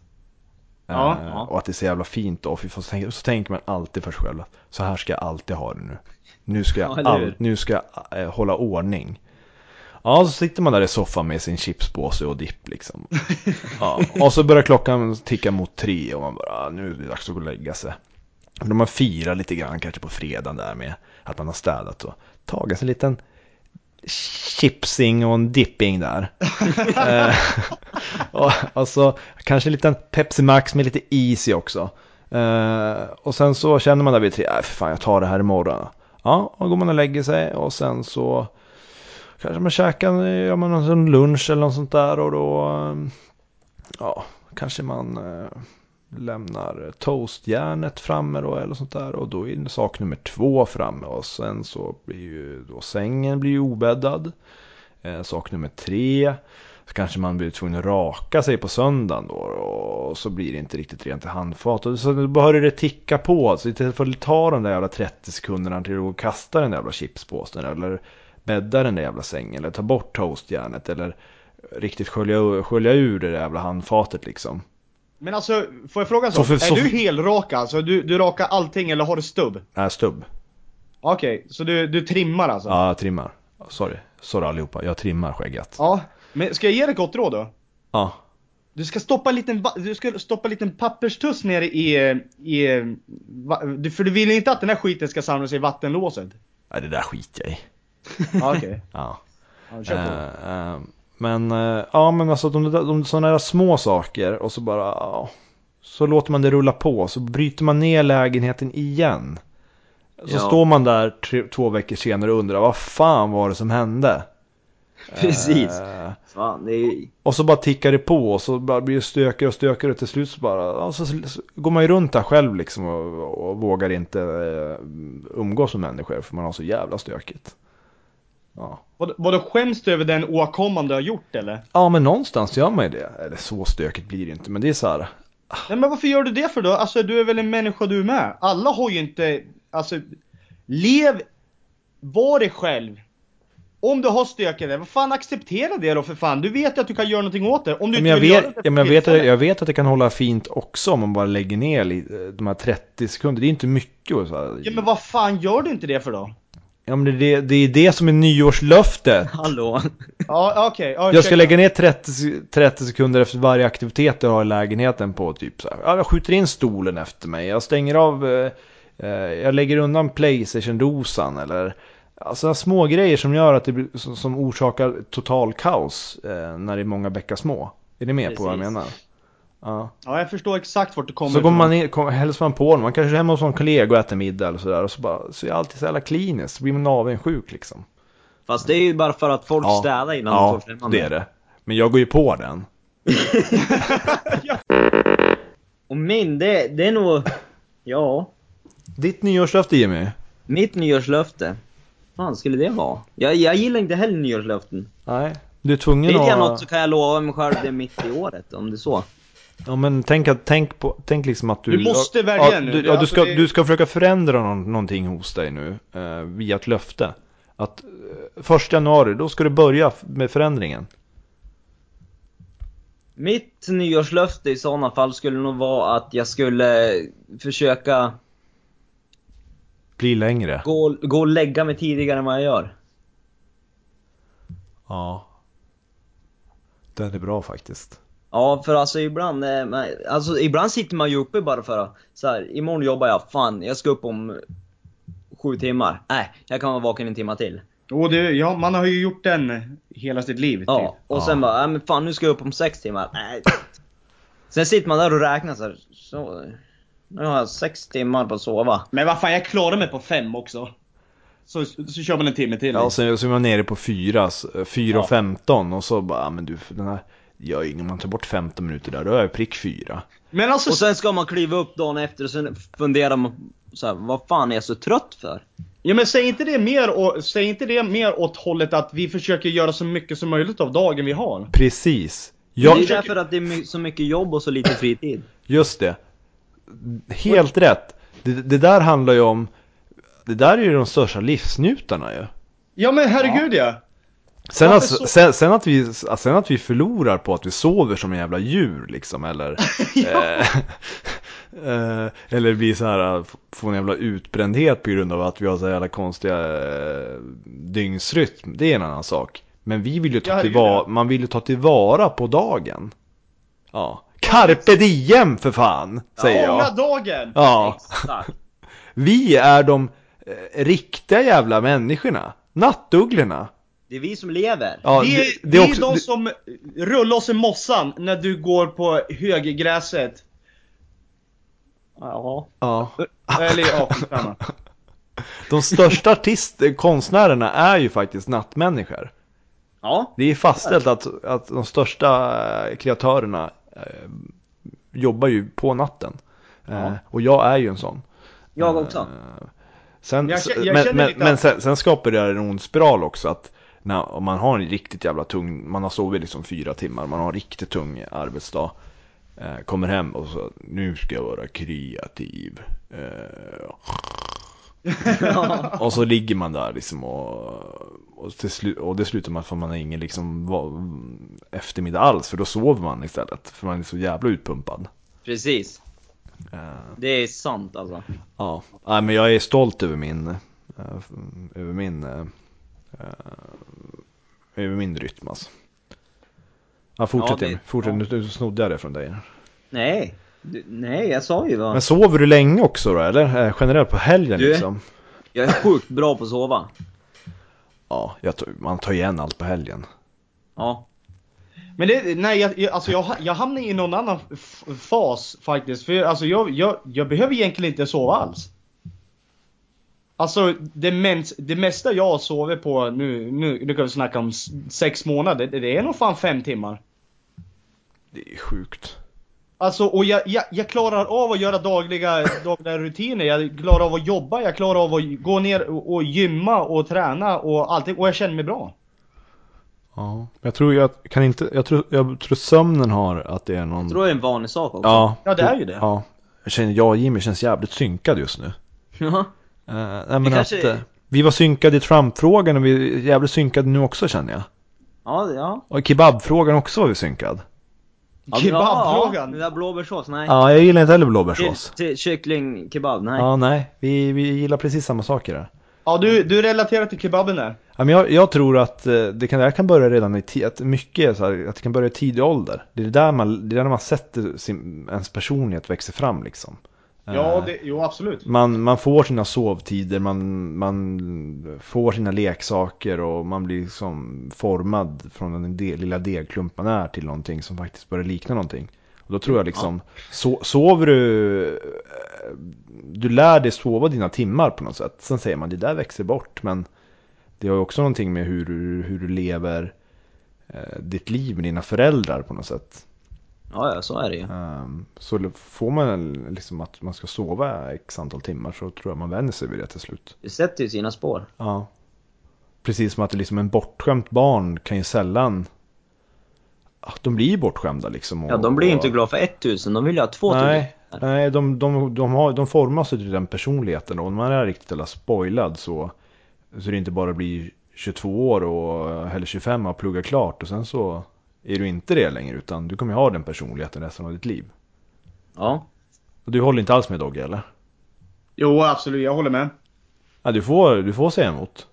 Ja, Eh, ja. Och att det är så jävla fint och så tänker- så tänker man alltid för sig själv. att Så här ska jag alltid ha det nu. Nu ska jag, Ja, all, nu ska jag eh, hålla ordning. Ja, så sitter man där i soffan med sin chipspåse och dipp liksom. Ja, och så börjar klockan ticka mot tre och man bara, ah, nu är det dags att gå och lägga sig. Men de har firat lite grann kanske på fredagen där med att man har städat och tagit sig en liten chipsing och en dipping där. eh, och, och så kanske en liten Pepsi Max med lite is i också. Eh, och sen så känner man där vid tre, äh, för fan jag tar det här imorgon. Ja, och går man och lägger sig och sen så kanske man käkar, gör man någon lunch eller något sånt där och då eh, ja, kanske man eh, lämnar toastjärnet framme då eller sånt där och då är sak nummer två framme och sen så blir ju då sängen blir ju obäddad. Eh, sak nummer tre så kanske man blir tvungen att raka sig på söndagen då och så blir det inte riktigt rent i handfatet. Och så börjar det ticka på. Så istället för att ta de där jävla 30 sekunderna till att kasta den där jävla chipspåsen eller bädda den där jävla sängen eller ta bort toastjärnet eller riktigt skölja, skölja ur det där jävla handfatet liksom. Men alltså, får jag fråga en Så sak? Är du helraka? Alltså du, du rakar allting eller har du stubb? Äh, stubb. Okej, så du, du trimmar alltså? Ja, jag trimmar. Sorry. Sorry allihopa. Jag trimmar skägget. Ja. Men ska jag ge dig ett gott råd då? Ja. Du ska stoppa en liten, du ska stoppa en liten papperstuss ner i, i, för du vill inte att den här skiten ska samla sig i vattenlåset? Nej, det där skiter jag i. Ja, okej. Ja. Ja, kör på. Eh, eh, men, eh, ja men alltså de, de, sådana där små saker och så bara, ja. Så låter man det rulla på, så bryter man ner lägenheten igen. Så Ja. står man där tre, två veckor senare och undrar, vad fan var det som hände? Precis. Eh, Fan, ju... och så bara tickar det på och så bara blir det stökigare och stökigare och till slut så bara, ja, så, så går man ju runt där själv liksom och, och vågar inte eh, umgås med människor för man har så jävla stökigt. Ja. Vad, vadå, skäms du över den åkomman du har gjort eller? Ja men någonstans gör man ju det. Eller så stökigt blir det inte men det är så här. Nej men varför gör du det för då? Alltså du är väl en människa du med? Alla har ju inte, alltså, lev, var dig själv. Om du har stökigt, vad fan acceptera det då för fan. Du vet ju att du kan göra någonting åt det. Om du Men inte jag, göra vet, ja, men jag, vet, att- jag vet att det kan hålla fint också om man bara lägger ner de här 30 sekunder. Det är inte mycket. Så här. Ja men vad fan gör du inte det för då? Ja, men det, det är det som är nyårslöftet. Hallå? Ja okej, ja, Jag ska lägga ner 30, se- 30 sekunder efter varje aktivitet jag har i lägenheten på typ så här. Ja, jag skjuter in stolen efter mig. Jag stänger av, eh, eh, jag lägger undan Playstation-dosan eller Alltså små grejer som gör att det blir, som, som orsakar total kaos eh, när det är många bäckar små. Är ni med på vad jag Precis. menar? Ja. Ja jag förstår exakt vart du kommer Så går ifrån. man ner, kom, hälsar man på honom, man kanske är hemma hos någon kollega och äter middag eller sådär och så bara, så är alltid så jävla kliniskt, så blir man avundsjuk liksom. Fast det är ju bara för att folk Ja. städar innan Ja, de får främmande. det är det. Men jag går ju på den. Och min, det, det är nog... Ja. Ditt nyårslöfte Jimmy? Mitt nyårslöfte. fan skulle det vara? Jag, jag gillar inte heller nyårslöften. Nej. Du är tvungen Vill jag att... något så kan jag lova mig själv det mitt i året, om det är så. Ja men tänk, att, tänk, på, tänk liksom att du... Du måste välja ja, nu. Du, ja, du, alltså ska, du ska försöka förändra någon, någonting hos dig nu. Eh, via ett löfte. Att eh, första januari, då ska du börja med förändringen. Mitt nyårslöfte i sådana fall skulle nog vara att jag skulle försöka Bli längre. gå, gå och lägga mig tidigare än vad jag gör. Ja. Den är bra faktiskt. Ja, för alltså ibland, eh, alltså ibland sitter man ju uppe bara för att, så här, imorgon jobbar jag, fan, jag ska upp om sju timmar. Nej, jag kan vara vaken en timme till. Och det, ja, man har ju gjort den hela sitt liv. Ja, typ. och sen bara, nej men fan nu ska jag upp om sex timmar. Nej. Sen sitter man där och räknar så, här, så nu har jag sex timmar på att sova. Men vad fan, jag klarar mig på fem också. Så, så kör man en timme till. Ja, och sen så är man nere på 4, 4 och Ja. 15 och så bara, men du, den här, inget, om man tar bort 15 minuter där, då är jag prick 4. Men alltså, Och sen ska man kliva upp dagen efter och sen funderar man så här, vad fan är jag så trött för? ja men säg inte det mer, och, säg inte det mer åt hållet att vi försöker göra så mycket som möjligt av dagen vi har. Precis. det Jag, är därför att det är så mycket jobb och så lite fritid. Just det. Helt rätt. Det, det där handlar ju om, det där är ju de största livsnjutarna ju. Ja men herregud ja. Sen, alltså, så- sen, sen, att vi, sen att vi förlorar på att vi sover som en jävla djur liksom, eller eh, eh, Eller blir så här, f- får en jävla utbrändhet på grund av att vi har så jävla konstiga eh, dygnsrytm, det är en annan sak. Men vi vill ju ta tillvara, man vill ju ta tillvara på dagen. Ja. Carpe diem för fan, säger jag. dagen! Ja, Exakt. vi är de eh, riktiga jävla människorna. Nattugglorna Det är vi som lever. Ja, vi, är, det, det är också, de det- som rullar oss i mossan när du går på höggräset. Ja. Ja. Eller ja. De största artist, konstnärerna är ju faktiskt nattmänniskor. Ja. Det är fastställt att, att de största eh, kreatörerna eh, jobbar ju på natten. Eh, Ja. och jag är ju en sån. Jag också. Eh, Sen, Jag jag men men, men sen, sen skapar det en ond spiral också att när, om man har en riktigt jävla tung, man har sovit liksom fyra timmar, man har en riktigt tung arbetsdag. Eh, kommer hem och så, nu ska jag vara kreativ. Eh, och så ligger man där liksom och, och, slu, och det slutar med att man har ingen liksom va- eftermiddag alls för då sover man istället. För man är så jävla utpumpad. Precis. Eh, Det är sant alltså. Ja, Nej, men jag är stolt över min, eh, över min, över min rytm alltså. Ja, fortsätt Ja, det-. Fortsätt, ja. nu snodde jag det från dig. Nej. Du, nej, jag sa ju vad. Men sover du länge också då eller? Eh, Generellt på helgen Du- liksom? Jag är sjukt bra på att sova. Ja, jag tar, man tar igen allt på helgen. Ja. Men det, nej, jag, jag, alltså jag, jag hamnar i någon annan f- fas faktiskt. För alltså jag, jag, jag behöver egentligen inte sova alls. Alltså det, mens, det mesta jag har sovit på nu, nu, nu kan vi snacka om sex månader, det, det är nog fan fem timmar. Det är sjukt. Alltså och jag, jag, jag klarar av att göra dagliga, dagliga rutiner, jag klarar av att jobba, jag klarar av att gå ner och, och gymma och träna och allting och jag känner mig bra. Ja. Jag tror jag kan inte, jag tror, jag tror sömnen har att det är någon... Jag tror det är en vanlig sak också. Ja. Ja, det är ju det. Ja. Jag känner, jag och Jimmy känns jävligt synkade just nu. Ja. Uh, nej men kanske- att, eh, vi var synkade i Trump-frågan och vi är jävligt synkade nu också känner jag. Ja, ja. Och i kebabfrågan också var vi synkad. ja Kebabfrågan. Ja, där blåbärssås, nej. Ja, jag gillar inte heller blåbärssås. till kyckling kebab, nej. Ja, nej. Vi, vi gillar precis samma saker där. Ja du, du relaterar till kebaben där. Ja, men jag, jag tror att eh, det kan, det här kan börja redan i ti- att mycket så här, att det kan börja i tidig ålder. Det är där man, det är där man sätter sin, ens personlighet växer fram liksom. Ja, Eh, det, jo absolut. man, man får sina sovtider, man, man får sina leksaker och man blir liksom formad från den de, lilla degklump man är till någonting som faktiskt börjar likna någonting. Och då tror jag liksom, so, sover du, eh, du lär dig sova dina timmar på något sätt. Sen säger man det där växer bort men det har ju också någonting med hur, hur du lever eh, ditt liv med dina föräldrar på något sätt. Ja, ja, så är det ju. Ehm, Så får man liksom att man ska sova x antal timmar så tror jag man vänjer sig vid det till slut. Det sätter ju sina spår. Ja. Precis som att det liksom en bortskämt barn kan ju sällan de blir ju bortskämda liksom. Och, Ja, de blir ju inte glada för 1000, de vill ju ha 2000. Nej, nej de, de, de, har, de formas ju till den personligheten och när man är riktigt eller spoilad så Så det inte bara blir 22 år och, eller 25 och plugga klart och sen så är du inte det längre utan du kommer ha den personligheten resten av ditt liv. Ja. Och du håller inte alls med Dogge eller? Jo absolut, jag håller med. Ja, du får, du får säga emot.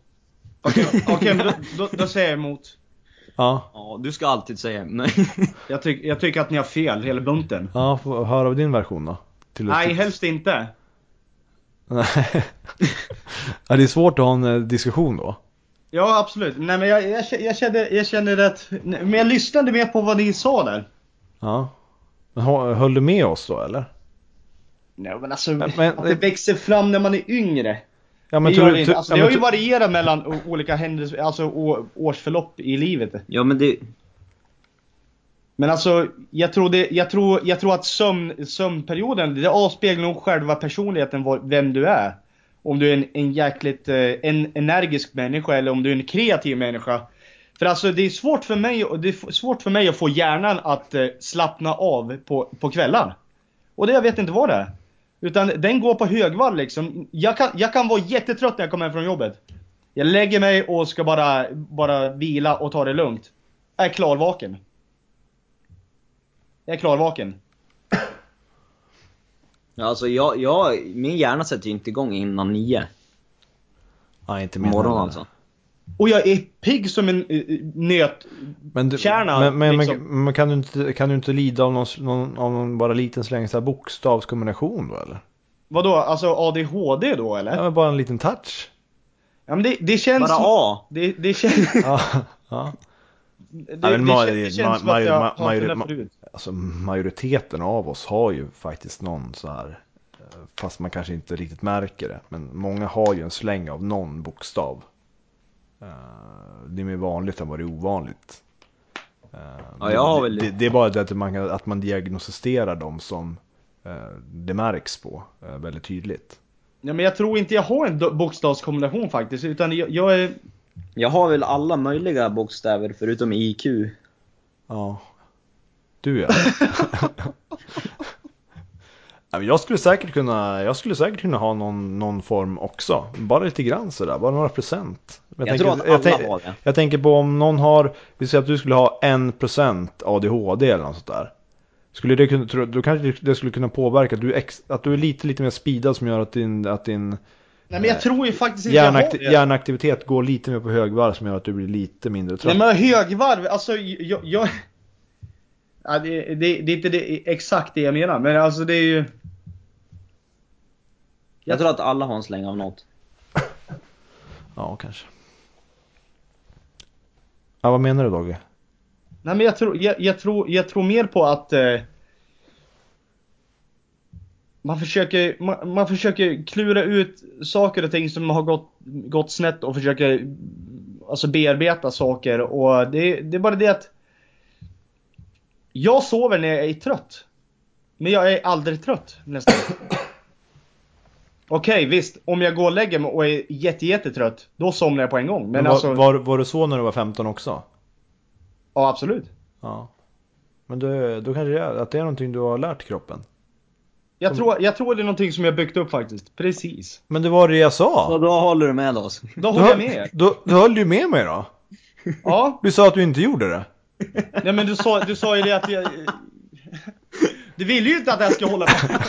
Okej, okej men då, då, då säger jag emot. Ja, Ja, du ska alltid säga nej. Jag, tyck, jag tycker att ni har fel, hela bunten. ja får höra av din version då. Till Nej, helst inte. Nej. ja, det är svårt att ha en eh, diskussion då. Ja absolut. Nej men jag, jag, jag, känner, jag känner att, men jag lyssnade mer på vad ni sa där. Ja. Men höll du med oss då eller? Nej men alltså, Men- men- att det växer fram när man är yngre. Ja det, tror gör det, inte. Alltså, ja, det men har ju varierat mellan olika händelser, alltså årsförlopp i livet. Ja, men det... Men alltså, jag tror, det, jag tror, jag tror att sömn, sömnperioden, det avspeglar nog själva personligheten, vem du är. Om du är en, en jäkligt eh, en energisk människa eller om du är en kreativ människa. För alltså det är svårt för mig, och det är svårt för mig att få hjärnan att eh, slappna av på, på kvällar. Och det jag vet inte vad det är. Utan den går på högvarv liksom. Jag kan, jag kan vara jättetrött när jag kommer hem från jobbet. Jag lägger mig och ska bara, bara vila och ta det lugnt. Jag är klarvaken. Jag är klarvaken. Ja, alltså jag, jag, min hjärna sätter ju inte igång innan nio. Nej, inte min morgonen heller. alltså. Och jag är pigg som en uh, nöt. Men, du, Kärna, men, men, liksom. men, men kan, du inte, kan du inte lida av någon, någon, av någon bara liten släng så här bokstavskombination då eller? Vadå, alltså ADHD då eller? Ja, Ja, men bara en liten touch. men det, det känns... Bara A. Det, det känns... Ja, ja. Det, Ja, men det, det ma- känns som att jag har major- ma- det förut. Alltså majoriteten av oss har ju faktiskt någon så här eh, Fast man kanske inte riktigt märker det. Men många har ju en släng av någon bokstav. Eh, Det är mer vanligt än vad det är ovanligt. Eh, Ja, det, det, det är bara det att man, att man diagnostiserar dem som det märks på väldigt tydligt. Ja, men jag tror inte jag har en bokstavskombination faktiskt. Utan jag, jag är... Jag har väl alla möjliga bokstäver förutom IQ. Ja. Du ja. Jag skulle säkert kunna, jag skulle säkert kunna ha någon, någon form också. Bara lite grann sådär, bara några procent. Men Jag tror att alla tänk- har det. Jag tänker på om någon har, vi säger att du skulle ha en procent ADHD eller något sånt där. Skulle det kunna, då kanske det skulle kunna påverka att du, att du är lite, lite mer speedad som gör att din, att din Nej men jag tror ju faktiskt inte jag har det. hjärnaktivitet går lite mer på högvarv som gör att du blir lite mindre trött. Nej men högvarv, alltså jag, jag, Ja, det, det, det är inte det, exakt det jag menar, men alltså det är ju... Jag tror att alla har en släng av något. Ja, kanske. Ja, vad menar du Dogge? Nej men jag tror, jag, jag tror, jag tror mer på att eh, man försöker, man, man försöker klura ut saker och ting som har gått, gått snett och försöker alltså bearbeta saker och det, det är bara det att jag sover när jag är trött. Men jag är aldrig trött nästan. Okej visst, om jag går och lägger mig och är jätte, jättetrött, då somnar jag på en gång. Men, Men var, alltså, var, var du så när du var 15 också? ja absolut. Ja. Men då, då kanske det är, att det är någonting du har lärt kroppen. Jag tror, jag tror det är någonting som jag byggt upp faktiskt. Precis. Men det var det jag sa! Så då håller du med oss? Då Du, håller jag med. Då, du höll ju med mig då? Ja, Du sa att du inte gjorde det. nej men du sa, du sa ju det att jag... Du ville ju inte att jag ska hålla med.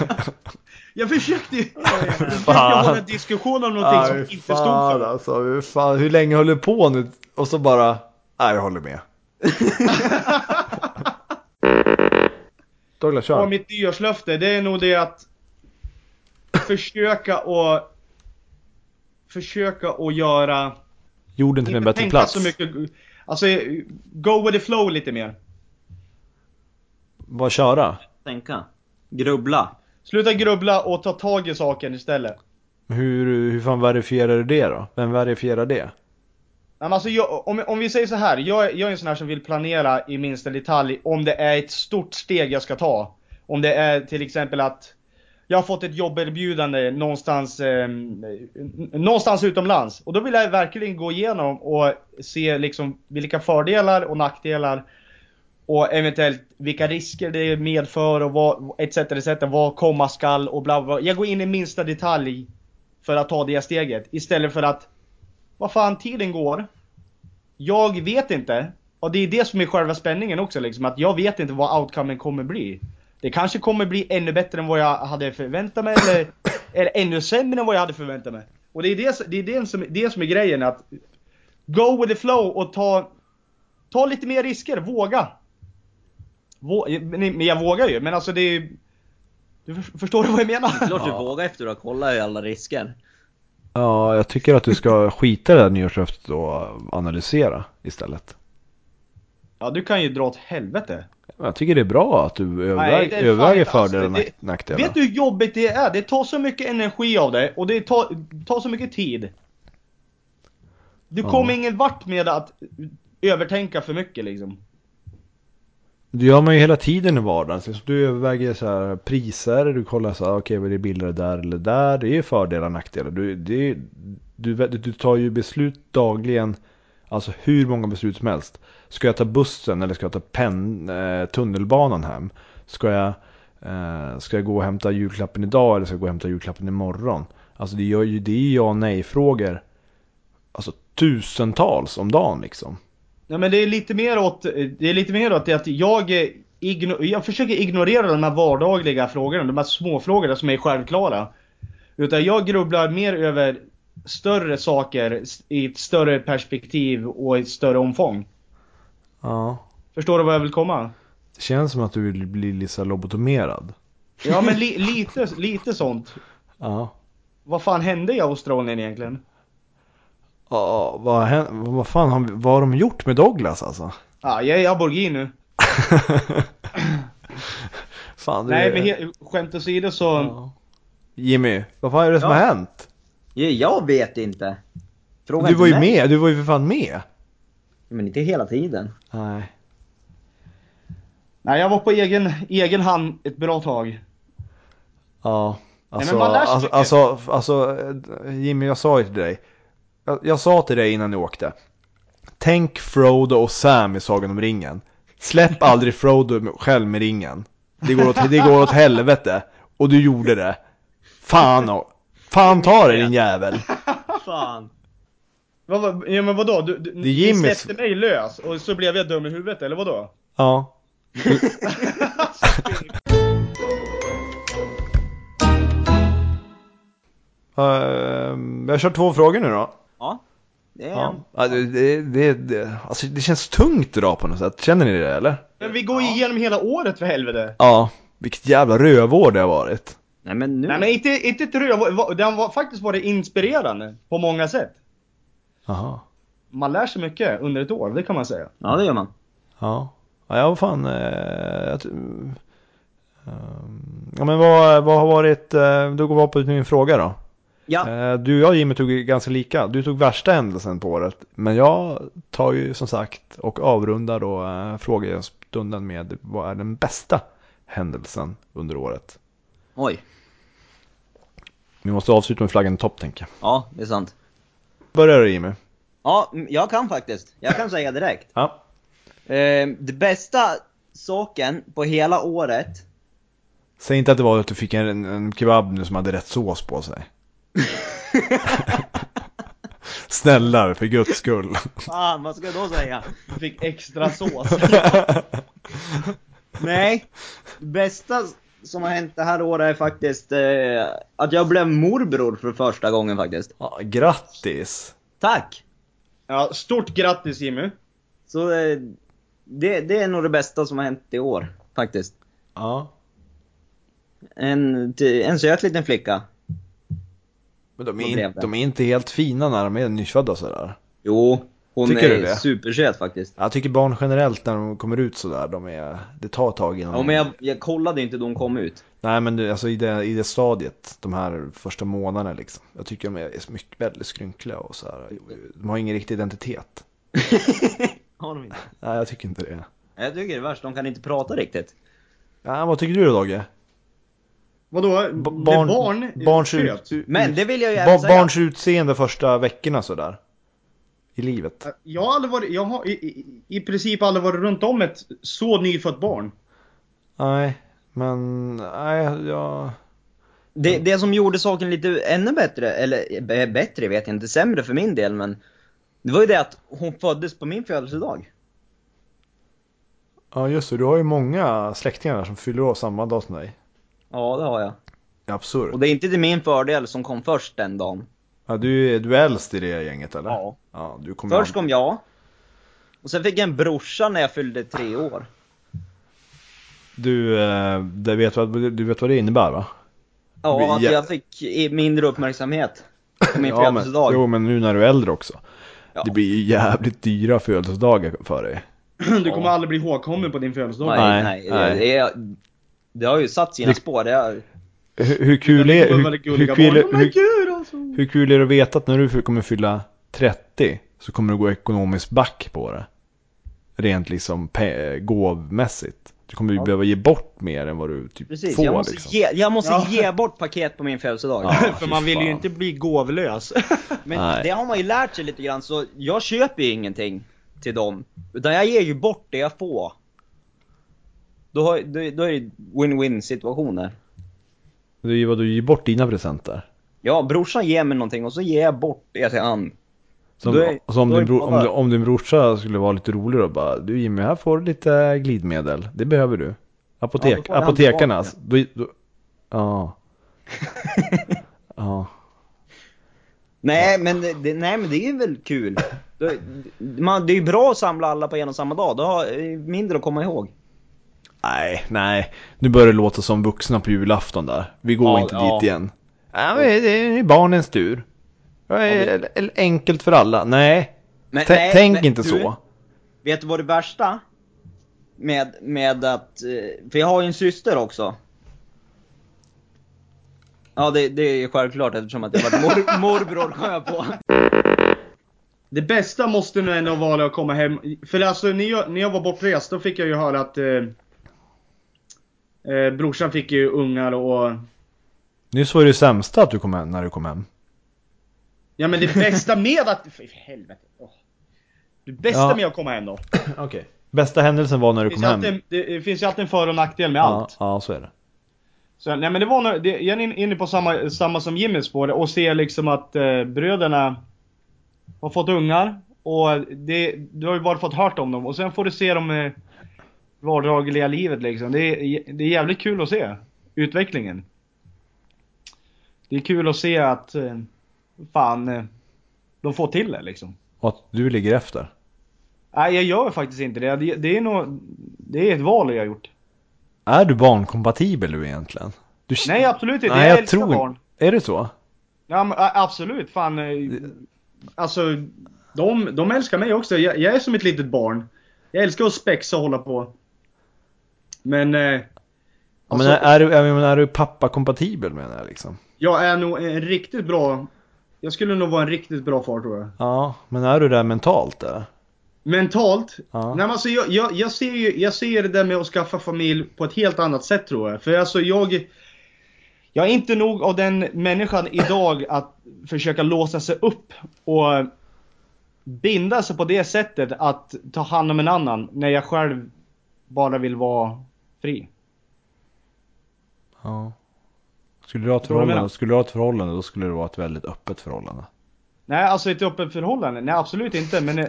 Jag försökte ju jag försökte hålla en diskussion om någonting som inte stod för alltså, hur, fan, hur länge höll du på nu? Och så bara, nej jag håller med. Douglas, Och kör. mitt nyårslöfte, det är nog det att försöka och försöka och göra Jorden till en bättre plats. så mycket Alltså, go with the flow lite mer. Bara köra. Tänka. Grubbla. Sluta grubbla och ta tag i saken istället. Hur, hur fan verifierar du det då? Vem verifierar det? Men alltså, jag, om, om vi säger så här, jag, jag är en sån här som vill planera i minsta detalj om det är ett stort steg jag ska ta. Om det är till exempel att jag har fått ett jobberbjudande någonstans, eh, någonstans utomlands. Och då vill jag verkligen gå igenom och se liksom vilka fördelar och nackdelar och eventuellt vilka risker det medför och vad, etc, etc, vad komma skall och bla bla. bla. Jag går in i minsta detalj för att ta det steget istället för att vad fan, tiden går. Jag vet inte. Och det är det som är själva spänningen också liksom, att jag vet inte vad outcomen kommer bli. Det kanske kommer bli ännu bättre än vad jag hade förväntat mig, eller, eller ännu sämre än vad jag hade förväntat mig. Och det är det, det, är det, som, det som är grejen, att go with the flow och ta, ta lite mer risker, våga. Vå, men jag vågar ju, men alltså det är du för- Förstår du vad jag menar? Klart du vågar efter att ha kollat i alla risker. Ja, jag tycker att du ska skita i det här nyårslöftet och analysera istället. Ja, du kan ju dra åt helvete. Jag tycker det är bra att du överväger, fördelar och nackdelar. Vet du hur jobbigt det är? Det tar så mycket energi av det och det tar, tar så mycket tid. Du Ja. kommer ingen vart med att övertänka för mycket liksom. Det gör man ju hela tiden i vardagen. Så du överväger så här priser, du kollar så här, okej vad är det billigare där eller där. Det är ju fördelar och nackdelar. Du, det du, du tar ju beslut dagligen, alltså hur många beslut som helst. Ska jag ta bussen eller ska jag ta pen, eh, tunnelbanan hem? Ska jag, eh, ska jag gå och hämta julklappen idag eller ska jag gå och hämta julklappen imorgon? Alltså det, gör ju, det är ju ja och nej frågor. Alltså tusentals om dagen liksom. Ja men det är lite mer åt, det är lite mer åt det att jag, eh, igno, jag försöker ignorera de här vardagliga frågorna, de här små frågorna som är självklara. Utan jag grubblar mer över större saker i ett större perspektiv och i ett större omfång. Ja. Förstår du vad jag vill komma? Det känns som att du vill bli lite lobotomerad. Ja men li, lite, lite sånt. Ja. Vad fan hände i Australien egentligen? Ja, vad, hän- vad fan har, vad har de gjort med Douglas alltså? Ja, jag är aborigin nu. fan, det Nej men he- skämt åsido så... Ja. Jimmy, vad fan är det som Ja. har hänt? Ja, Jag vet inte. Fråga Du var ju mig. med, du var ju för fan med. Men inte hela tiden. Nej. Nej jag var på egen, egen hand ett bra tag. Ja. Alltså, men man lär sig alltså, alltså, alltså, eh, Jimmy jag sa ju till dig. Jag, jag sa till dig innan ni åkte. Tänk Frodo och Sam i Sagan om ringen. Släpp aldrig Frodo själv med ringen. Det går åt, det går åt helvete. Och du gjorde det. Fan och, Fan ta det din jävel. Fan. Vad, ja men vadå? Du, du, ni släppte mig lös och så blev jag dum i huvudet eller vadå? Ja. Uh, jag kör två frågor nu då. Ja. Det Ja. Ja, det, det, det, det, alltså, det känns tungt idag på något sätt. Känner ni det eller? Men vi går ju igenom hela året för helvete. Ja. Vilket jävla rövår det har varit. Nej men nu. Nej men inte, inte ett röv, det har var- faktiskt varit inspirerande på många sätt. Jaha. Man lär sig mycket under ett år, det kan man säga. Ja det gör man. Ja. Ja, jag var fan... Eh, jag, t- ehm, ja men vad, vad har varit... Eh, då går vi på min fråga då. Ja. Eh, du och jag Jimmy tog ju ganska lika. Du tog värsta händelsen på året. Men jag tar ju som sagt och avrundar då eh, frågestunden med vad är den bästa händelsen under året. Oj. Vi måste avsluta med flaggan i topp tänker jag. Ja, det är sant. Börjar du Jimmy? Ja, jag kan faktiskt. Jag kan säga direkt. Ja. Eh, det bästa saken på hela året. Säg inte att det var att du fick en, en kebab nu som hade rätt sås på sig. Snälla för guds skull. Fan, vad ska jag då säga? Du fick extra sås. Nej, bästa som har hänt det här året är faktiskt eh, att jag blev morbror för första gången faktiskt. Ja, grattis! Tack! ja, stort grattis Jimmy. Så eh, det, det är nog det bästa som har hänt i år, faktiskt. Ja. En, en söt liten flicka. Men de är, det? de är inte helt fina när de är nyfödda sådär. Jo, hon Tycker du är supersöt faktiskt. Jag tycker barn generellt när de kommer ut sådär, de är, det tar ett tag innan Ja, men jag, jag kollade inte då hon kom ut. Nej men det, alltså i det, i det stadiet, de här första månaderna liksom. Jag tycker de är är mycket, väldigt skrynkliga och så här. De har ingen riktig identitet. Har de inte? Nej jag tycker inte det. Jag tycker det är värst, de kan inte prata riktigt. Ja, vad tycker du då Dogge? Vadå? B- Barn, barn, barn barns, föds? ut, Men det vill jag ju ba, säga. barns utseende första veckorna sådär. I livet. Jag har aldrig varit, jag har i, i, princip aldrig varit runt om ett så nyfött barn. Nej, men nej jag... Det, det som gjorde saken lite ännu bättre, eller bättre vet jag inte, sämre för min del men Det var ju det att hon föddes på min födelsedag. Ja just det, du har ju många släktingar som fyller år samma dag som dig. Ja, det har jag. Absurt. Och det är inte till min fördel som kom först den dagen. Ja, du, du är äldst i det gänget eller? Ja. Ja, du kommer Först kom jag. Och sen fick jag en brorsa när jag fyllde tre år. Du, eh, det vet vad, du vet vad det innebär va? Ja, att ja. jag fick mindre uppmärksamhet på min ja, men, födelsedag. jo men nu när du är äldre också. Ja. Det blir ju jävligt dyra födelsedagar för dig. Du kommer aldrig bli ihågkommen på din födelsedag. Nej, Nej, nej. nej. Det, är, det har ju satt sina Det- spår. Det har, Hur, hur kul är, hur, hur, kul, hur, alltså. kul är det att veta att när du kommer fylla 30 så kommer du gå ekonomiskt back på det? Rent liksom gåvmässigt. Du kommer ju Ja. behöva ge bort mer än vad du typ precis, får jag måste, liksom. ge, jag måste Ja. ge bort paket på min födelsedag. Ja, För man vill ju fan. inte bli gåvlös. Men Nej. det har man ju lärt sig lite grann, så jag köper ju ingenting till dem. Utan jag ger ju bort det jag får. Då, har, då, då är det win-win situationer. Ju vad du ger bort dina presenter. Ja, brorsan ger mig någonting och så ger jag bort det till han. Som, är- om, din det bro, om, bara- du- om din brorsa skulle vara lite rolig då bara Du Jimmy, här får du lite glidmedel. Det behöver du. Apotek, Ja, apotekarnas. Då, då, ja. ja. Nej, men det, nej men det är ju väl kul. Man, det är ju bra att samla alla på en och samma dag, då har mindre att komma ihåg. Nej, nej. Nu börjar det låta som vuxna på julafton där. Vi går Ja, inte ja. dit igen. Ja, men det är barnens tur. Det är enkelt för alla. Nej, Men, nej, tänk men inte du, så. Vet du vad det värsta? Med, med att, eh, för jag har ju en syster också. Ja det, det är ju självklart eftersom att jag varit mor, morbror kom jag på. Det bästa måste nu ändå vara att komma hem. För alltså när jag, när jag var bortrest då fick jag ju höra att eh, eh, brorsan fick ju ungar och Nyss var det sämsta att du kom hem när du kom hem. Ja men det bästa med att... För helvete. Åh. Det bästa Ja. med att komma hem då. Okej. Bästa händelsen var när du kom hem. alltid, det finns ju alltid en för och nackdel med Ja, allt. ja, så är det. Så, nej men det var nog, det, jag är in- inne på samma, samma som Jimmy spår och ser liksom att eh, bröderna har fått ungar och det, du har ju bara fått hört om dem och sen får du se dem i vardagliga livet liksom. Det är, det är jävligt kul att se utvecklingen. Det är kul att se att eh, fan, eh, de får till det liksom. Och att du ligger efter? Nej, jag gör faktiskt inte det. Det, det är nog, det är ett val jag har gjort. Är du barnkompatibel du egentligen? Du... Nej, absolut inte. Nej, jag, jag älskar tror- barn. Är det så? Ja, men, absolut. Fan. eh, Alltså, de, de älskar mig också. Jag, jag är som ett litet barn. Jag älskar att spexa och hålla på. Men... Eh, Ja, alltså, men är, är, du, är, men är du pappa-kompatibel menar jag liksom? Jag är nog en riktigt bra... Jag skulle nog vara en riktigt bra far tror jag. Ja, men är du där mentalt eller? Mentalt? Ja. Nej men alltså jag, jag, jag ser ju, jag ser det där med att skaffa familj på ett helt annat sätt tror jag. För alltså jag... Jag är inte nog av den människan idag att försöka låsa sig upp och binda sig på det sättet att ta hand om en annan när jag själv bara vill vara fri. Ja. Skulle du ha ett förhållande, skulle du ha ett förhållande då skulle det vara ett väldigt öppet förhållande. Nej, alltså ett öppet förhållande? Nej, absolut inte. Men eh,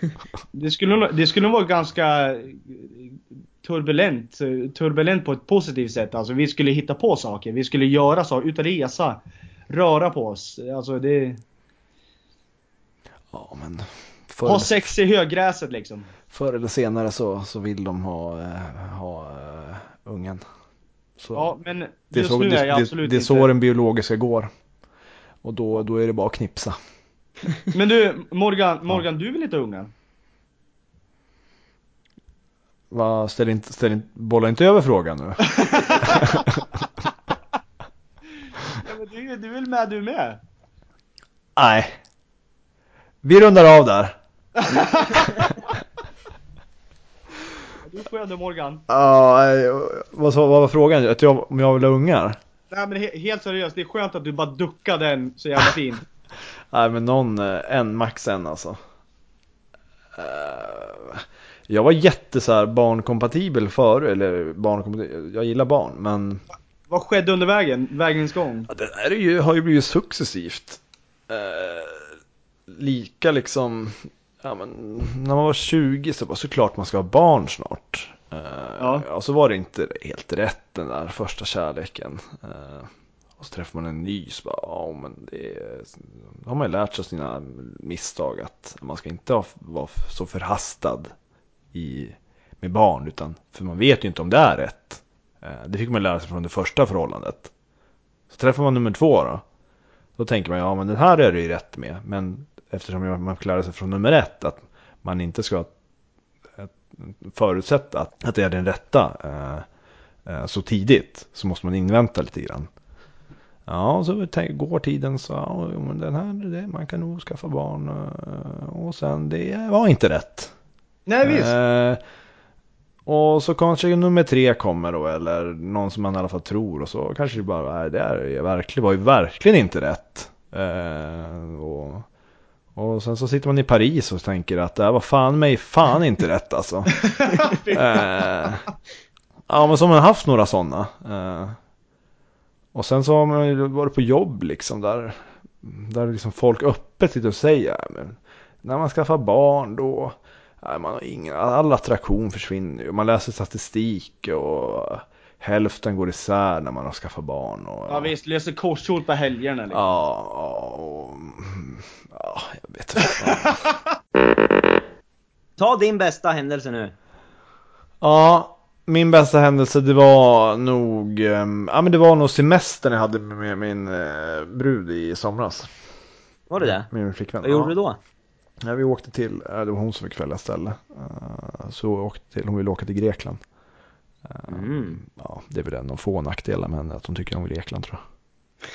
det skulle, det skulle vara ganska eh, turbulent. Turbulent på ett positivt sätt. Alltså vi skulle hitta på saker. Vi skulle göra saker, ut och resa. Röra på oss. Alltså det... Ja, men förr, Ha sex i högräset liksom. Förr eller senare så, så vill de ha, eh, ha eh, ungen. Så Ja, men det, är just så, nu är jag det, absolut det är inte... så den biologiska går. Och då, då är det bara att knipsa. Men du, Morgan, Morgan du vill inte ha unga? Va, ställ inte, ställ inte, bolla inte över frågan nu. Ja, men du, du vill med du med? Nej. Vi rundar av där. Du får ändå Morgan. Ja, nej, vad, vad var frågan? Att jag, om jag vill ha ungar? Nej men he helt seriöst, det är skönt att du bara duckade den så jävla fint. Nej men någon, eh, en, max en alltså. Eh, Jag var jätte så här barnkompatibel förr, eller barnkompatibel, jag gillar barn men Vad skedde under vägen? Vägens gång? ja, det där är ju, har ju blivit successivt. Eh, lika liksom, ja men när man var 20 så var såklart man ska ha barn snart. Eh, Ja. Och så var det inte helt rätt den där första kärleken. Eh, och så träffar man en ny så bara, ja men det är, då har man ju lärt sig av sina misstag att man ska inte vara så förhastad i, med barn utan, för man vet ju inte om det är rätt. Eh, Det fick man lära sig från det första förhållandet. Så träffar man nummer två då. Då tänker man, ja men den här är det ju rätt med. Men eftersom man fick lära sig från nummer ett att man inte ska förutsätta att, det är den rätta eh, eh, så tidigt så måste man invänta lite grann. Ja, så går tiden så, ja, men den här, det, man kan nog skaffa barn eh, och sen det var inte rätt. Nej visst. Eh, och så kanske nummer tre kommer då eller någon som man i alla fall tror och så kanske det bara, nej det är verkligen, var ju verkligen inte rätt. Eh, och, och sen så sitter man i Paris och tänker att det här var fan mig fan inte rätt alltså. eh, ja men så har man haft några sådana. Eh, och sen så har man ju varit på jobb liksom där, där liksom folk öppet sitter och säger, "Ja, men när man skaffar barn då Nej, man har ingen, all attraktion försvinner ju. Man läser statistik och hälften går isär när man har skaffat barn. Och, Ja visst, löser korskjol på helgerna liksom. Ja, och, ja, jag vet inte. Ta din bästa händelse nu. ja, min bästa händelse det var nog, ehm, ja men det var nog semestern jag hade med min eh, brud i somras. Var det det? Med min flickvän. Vad gjorde ja. du då? Ja, vi åkte till, eh, det var hon som fick välja ställe. Eh, Så vi åkte till, hon ville åka till Grekland. Mm. Ja, det är väl en av få nackdelar med henne att hon tycker om Grekland tror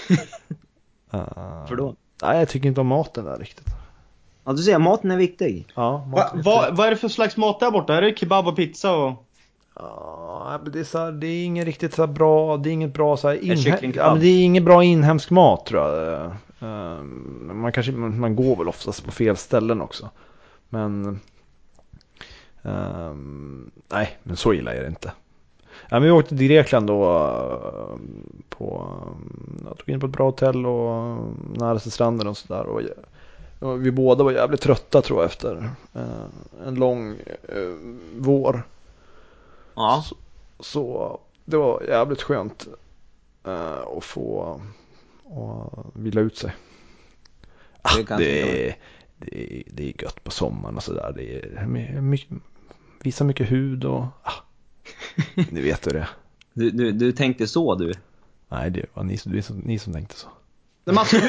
jag. Eh, För då? Nej, jag tycker inte om maten där riktigt. Ja, du ser, maten är viktig. Ja, Va, maten va, fint. vad är det för slags mat där borta? Är det kebab och pizza och... Ja, men det är, så här, det är ingen riktigt så här bra, det är inget bra så här inhe- kycklingkebab? ja, men det är ingen bra inhemsk mat tror jag. Eh, Man kanske, man går väl oftast på fel ställen också. Men ehm, nej, men så illa är det inte. Ja, men vi åkte till Grekland då på, jag tog in på ett bra hotell och nära till stranden och sådär. Och, och vi båda var jävligt trötta tror jag efter eh, en lång eh, vår. Ja. Så, så det var jävligt skönt eh, att få och vila ut sig. Ah, Det tänka det, är, det är gött på sommaren och sådär. Det är my- mycket, visa mycket hud och ah, ni vet hur det. Du, du, du tänkte så du? Nej, det var ni, är som, ni som tänkte så. Men alltså,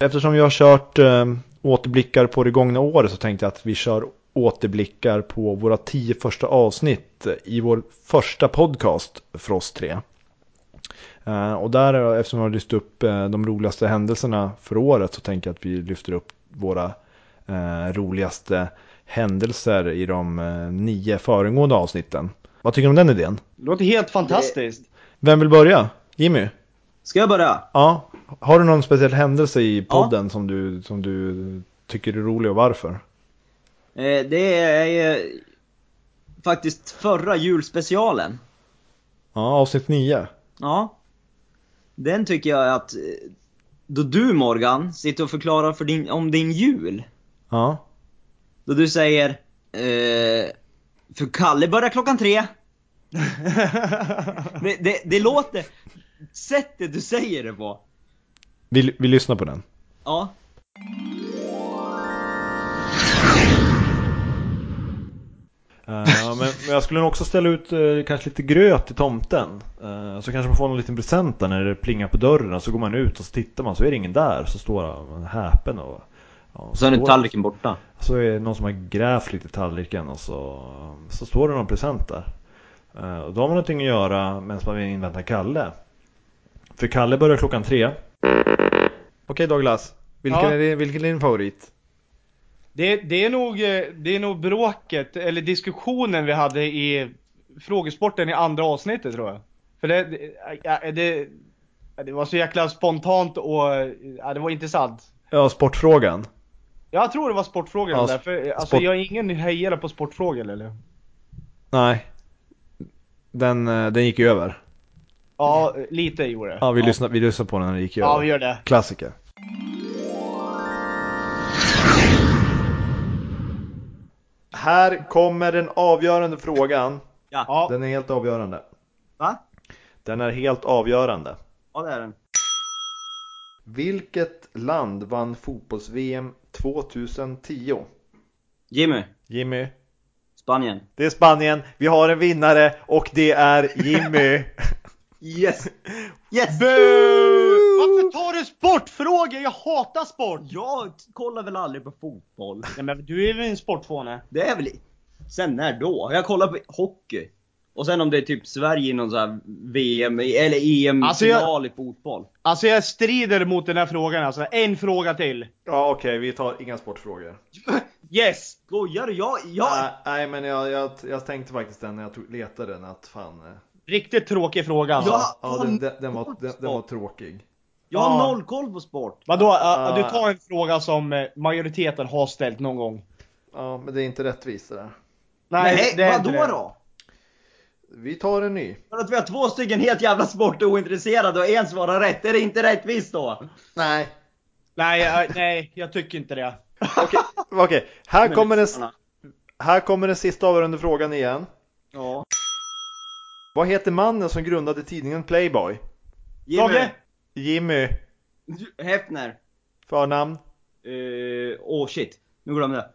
Eftersom vi har kört eh, återblickar på det gångna året så tänkte jag att vi kör återblickar på våra tio första avsnitt i vår första podcast för oss tre. Eh, och där, eftersom vi har lyft upp eh, de roligaste händelserna för året så tänker jag att vi lyfter upp våra roligaste händelser i de eh, nio föregående avsnitten. Vad tycker du om den idén? det låter helt fantastiskt. Vem vill börja? Jimmy? Ska jag börja? Ja. Har du någon speciell händelse i podden som, du, som du tycker är rolig och varför? Eh, det är eh, faktiskt förra julspecialen. Ja, avsnitt 9. Ja. Den tycker jag att, eh, då du Morgan sitter och förklarar för din, om din jul. Ja. Då du säger, eh, för Kalle börjar klockan tre. det, det, det låter, sättet du säger det på. Vi, vi lyssnar på den. Ja. Eh, men, men jag skulle nog också ställa ut eh, kanske lite gröt till tomten. Eh, så kanske man får någon liten present där när det plingar på dörren så går man ut och så tittar man så är det ingen där. Så står man häpen och... Ja, Och så är tallriken borta. Så är det någon som har grävt lite i tallriken och så, så står det någon present där. Eh, Och då har man någonting att göra medan man inväntar Kalle. För Kalle börjar klockan tre. Okej Douglas, vilken, Ja. är din, vilken är din favorit? Det, det, är nog, eh, det är nog bråket, eller diskussionen vi hade i frågesporten i andra avsnittet tror jag. För det, det, det, det var så jäkla spontant och ja, det var intressant. Ja, sportfrågan. Jag tror det var sportfrågan Ja, där, för alltså sport- jag är ingen hejare på sportfrågor eller? Nej. Den, eh, den gick ju över. Ja, lite gjorde det. Ja, vi, Lyssnar, vi lyssnar på den när den gick ju Ja, över. vi gör det. Klassiker. Här kommer den avgörande frågan. Ja. Den är helt avgörande. Va? Den är helt avgörande. Ja det är den. Vilket land vann fotbolls-VM 2010? Jimmy, Jimmy? Spanien. Det är Spanien, vi har en vinnare och det är Jimmy. Yes! Yes! Varför tar du sportfrågor? Jag hatar sport! Jag kollar väl aldrig på fotboll. Nej men du är väl en sportfåne? Det är väl... Sen när då? Jag kollar på hockey. Och sen om det är typ Sverige i någon sån här VM, eller EM-final Alltså, jag- i fotboll. Alltså jag strider mot den här frågan alltså. En fråga till. Ja okej, vi tar inga sportfrågor. Yes! Skojar du? Jag, jag... Nej, nej men jag, jag, jag tänkte faktiskt den när jag tog, letade den att fan. eh, Riktigt tråkig fråga alltså. Ja. Ja, den, den, den, var, den, den var tråkig. jag har Ja. noll koll på sport. Vadå? Uh, Ah. du tar en fråga som eh, majoriteten har ställt någon gång. Ja, men det är inte rättvist det där. Nej, det är vadå inte det. då? Vi tar en ny. För att vi har två stycken helt jävla sportointresserade och en svarar rätt, är det inte rättvist då? Nej. Nej, jag- nej, jag tycker inte det. Okej, okej. Här, kommer den, här kommer den sista avgörande frågan igen. Ja. Vad heter mannen som grundade tidningen Playboy? Jimmy. Dogge? Jimmy. Hefner. Förnamn? Eh, Åh oh shit, nu glömde jag.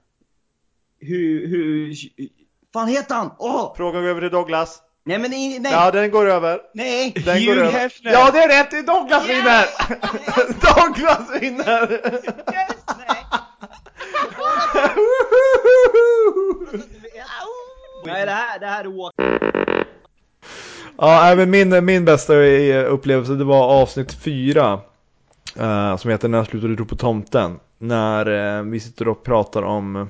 Hur, hur... fan heter han? Åh! Frågan går över till Douglas. Nej men nej! Ja, den går över. Nej! Den Hugh går över. Hefner. Ja, det är rätt! Det är Douglas vinner! Douglas vinner! Yes, nej! nej det här, det här är åk... Ja, men min, min bästa eh, upplevelse det var avsnitt fyra. eh, som heter När jag slutade tro på tomten. När eh, vi sitter och pratar om,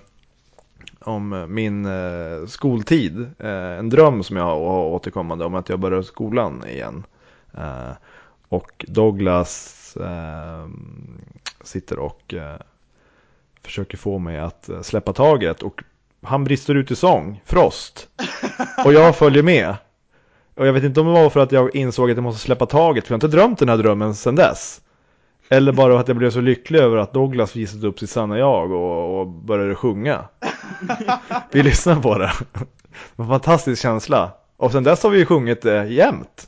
om eh, min eh, skoltid. Eh, en dröm som jag har återkommande om att jag börjar skolan igen. Eh, och Douglas eh, sitter och eh, försöker få mig att eh, släppa taget. Och han brister ut i sång, Frost. Och jag följer med. Och jag vet inte om det var för att jag insåg att jag måste släppa taget, för jag har inte drömt den här drömmen sedan dess. Eller bara att jag blev så lycklig över att Douglas visade upp sitt sanna jag och, och började sjunga. Vi lyssnar på det. Det var en fantastisk känsla. Och sen dess har vi ju sjungit det jämt.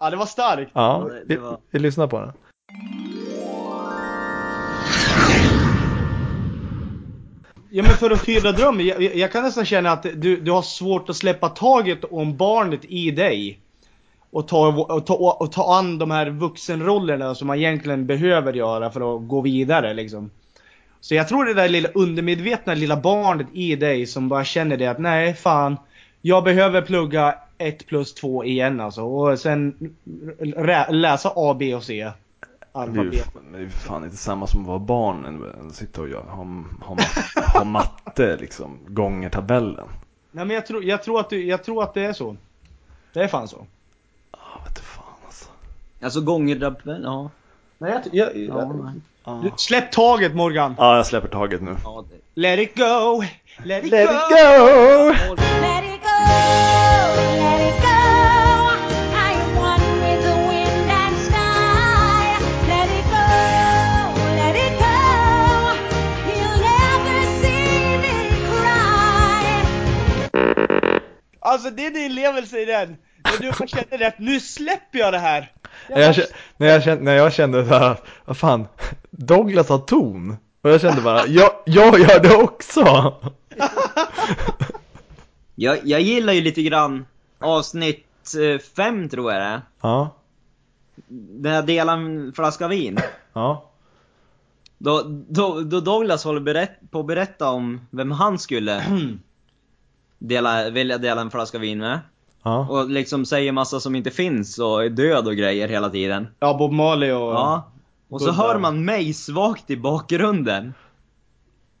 Ja, det var starkt. Ja, det- det vi, var- vi lyssnar på den. Ja men för att fylla drömmen, jag, jag- jag kan nästan känna att du, du har svårt att släppa taget om barnet i dig. Och ta, och, ta, och ta an de här vuxenrollerna som man egentligen behöver göra för att gå vidare liksom. Så jag tror det där lilla undermedvetna lilla barnet i dig som bara känner det att nej fan, jag behöver plugga 1 plus 2 igen alltså. Och sen läsa A, B och C. Det är, ju, Alfabet. det är ju fan inte samma som att vara barn än sitta och göra, ha, ha, matte, ha matte liksom, gånger tabellen. Nej men jag tror, jag, tror att du, jag tror att det är så. Det är fan så. Ja, vet du fan alltså. Alltså gånger, ja. Nej, jag, jag, Ja, nej. Ja. Du, Släpp taget Morgan! ja, jag släpper taget nu. det, Let it go! Let it Let go! it go! Let it go, let it go. I am one with the wind and sky. Let it go, let it go. You'll never see me cry. Alltså din inlevelse i den, när du känner det att nu släpper jag det här. När jag, när, jag kände, när jag kände såhär, vad fan, Douglas har ton. Och jag kände bara, jag, jag gör det också! jag, jag gillar ju lite grann avsnitt 5 tror jag det är. Ja, När jag delar en flaska vin. ja, Då, då, då Douglas håller berätt, på att berätta om vem han skulle dela, vilja dela en flaska vin med. Ja. Och liksom säger massa som inte finns och är död och grejer hela tiden. Ja, Bob Marley och... Ja. Och så hör man mig svagt i bakgrunden.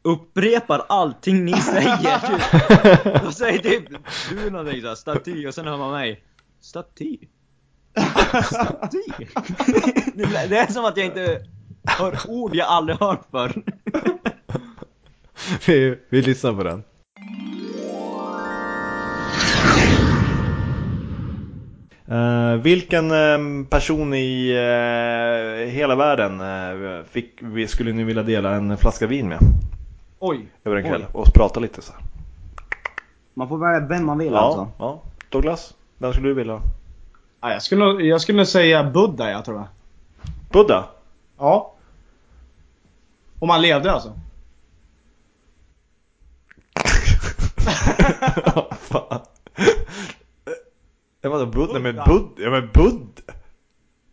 Upprepar allting ni säger. Typ. Och säger typ du någonting såhär, staty, och sen hör man mig. Staty? Staty? Det det är som att jag inte hör ord jag aldrig hört förr. Vi, vi lyssnar på den. Eh, vilken eh, person i eh, hela världen fick, vi skulle ni vilja dela en flaska vin med Oj. över en kväll Oj. och prata lite så här. Man får välja vem man vill Ja, alltså. ja. Douglas, vem skulle du vilja? Ja, jag, skulle, jag skulle säga Buddha, jag tror jag. Buddha? Ja. Om han levde alltså. Fan. Ja, vadå Buddha? Nej, men Buddha, ja men Buddha!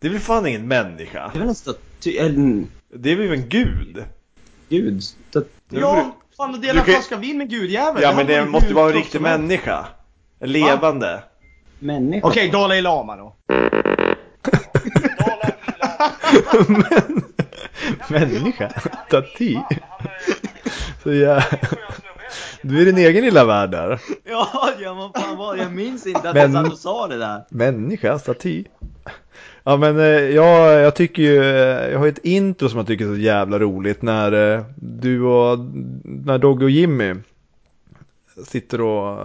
Det är väl fan ingen människa? Det är väl en staty, en Det är väl en gud? gud. Staty. Ja, fan att dela kan- flaska vin med gudjäveln. Ja Det men det måste hur vara en riktig människa. En levande. Människa. Okej, Dalai Lama då. Men, människa? Staty? Så ja. Du är din egen lilla värld där. Ja, ja men fan vad, jag minns inte att Men- jag satt och sa det där. Människa, staty. Ja men eh, jag, jag tycker ju, eh, jag har ett intro som jag tycker är så jävla roligt när eh, du och, när Dogge och Jimmy sitter och,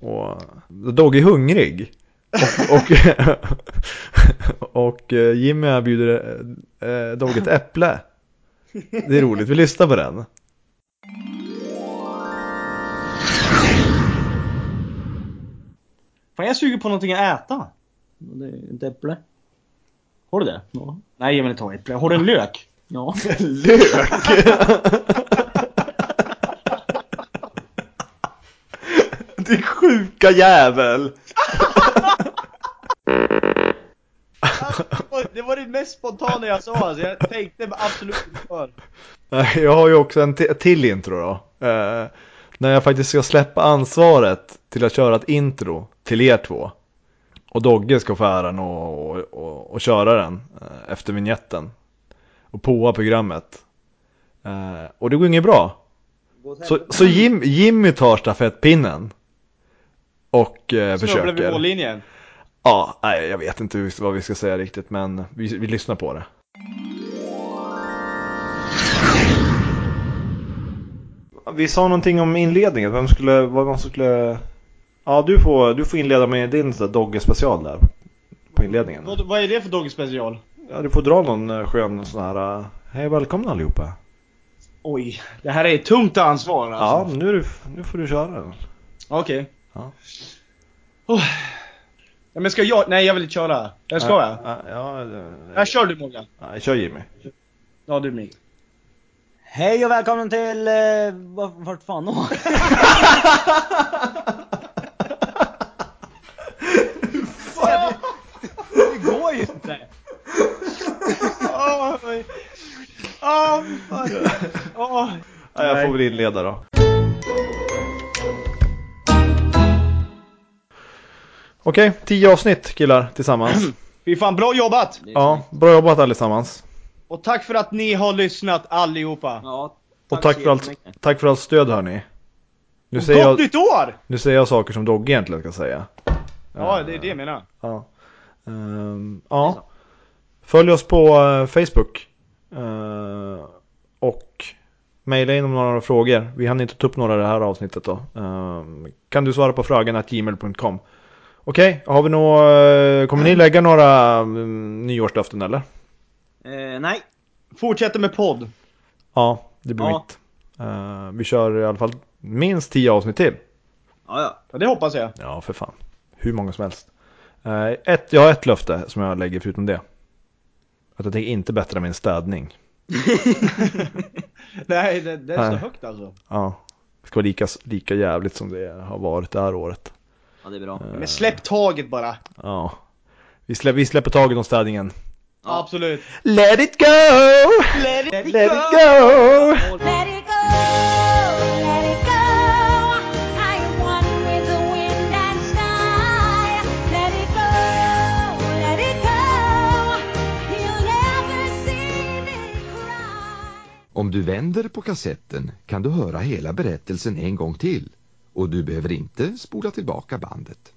och Dogge är hungrig. Och, och, och eh, Jimmy bjuder eh, Dogge ett äpple. Det är roligt, vi lyssnar på den. Fan jag suger på någonting att äta. Det är ett äpple. Har du det? Ja. Nej jag vill inte ha äpple. Har du en lök? Ja. Lök! Din sjuka jävel! Det var det mest spontana jag sa alltså. Jag tänkte absolut inte för. Nej, Jag har ju också en till intro då. När jag faktiskt ska släppa ansvaret till att köra ett intro till er två. Och Dogge ska få äran och, och, och, och köra den eh, efter vignetten. Och påa programmet. Eh, och det går inget bra. Så, så Jim, Jimmy tar stafettpinnen. Och eh, Snubblar vid försöker. mållinjen. Ja, nej, jag vet inte vad vi ska säga riktigt men vi, vi lyssnar på det. Vi sa någonting om inledningen, vem skulle, vad man skulle... Ja, du får, du får inleda med din sån där. På inledningen. Vad, vad är det för Doggy special? Ja, du får dra någon eh, skön sån här... eh, Hej välkomna allihopa. Oj, det här är ett tungt ansvar Ja, alltså. nu, är du, nu får du köra den. Okej. Ja. Oh. Ja, men ska jag? Nej jag vill inte köra. Jag ska jag? Ja, ja, ja, Jag kör du Morgan. ja, kör Jimmy. Ja du mig. Hej och välkommen till... Eh, vart, vart fan då? det går ju inte! Åh. Åh, fan. Åh. Ja, jag får väl inleda då. Okej, tio avsnitt killar tillsammans. Fy fan, bra jobbat! Ja, bra jobbat allesammans. Och tack för att ni har lyssnat allihopa. Ja, Och tack för allt, tack för allt stöd hörni. Nu Och säger, Gott jag, nytt år! nu säger jag saker som Dogge egentligen ska säga. Ja, det är det jag menar. Ja. Ehm, ja. Följ oss på eh, Facebook. Eh, och mejla in om några frågor. Vi hann inte ta upp några i det här avsnittet då. Ehm, kan du svara på frågan att gmail.com. Okej, har vi nå, eh, kommer ni lägga några mm, nyårslöften eller? Eh, nej. Fortsätter med podd. Ja, det blir Ja. mitt. Eh, vi kör i alla fall minst 10 avsnitt till. Ja, ja. Det hoppas jag. Ja, för fan. Hur många som helst. Eh, ett, jag har ett löfte som jag lägger förutom det. Att jag tänker inte bättra min städning. Nej, det, det är så Nej. högt alltså. Ja. Det ska vara lika, lika jävligt som det har varit det här året. Ja, det är bra. Men släpp taget bara. Ja. Vi, slä, vi släpper taget om städningen. Ja. Absolut. Let it go! Let it, Let it go! Let it go, let it go. Om du vänder på kassetten kan du höra hela berättelsen en gång till och du behöver inte spola tillbaka bandet.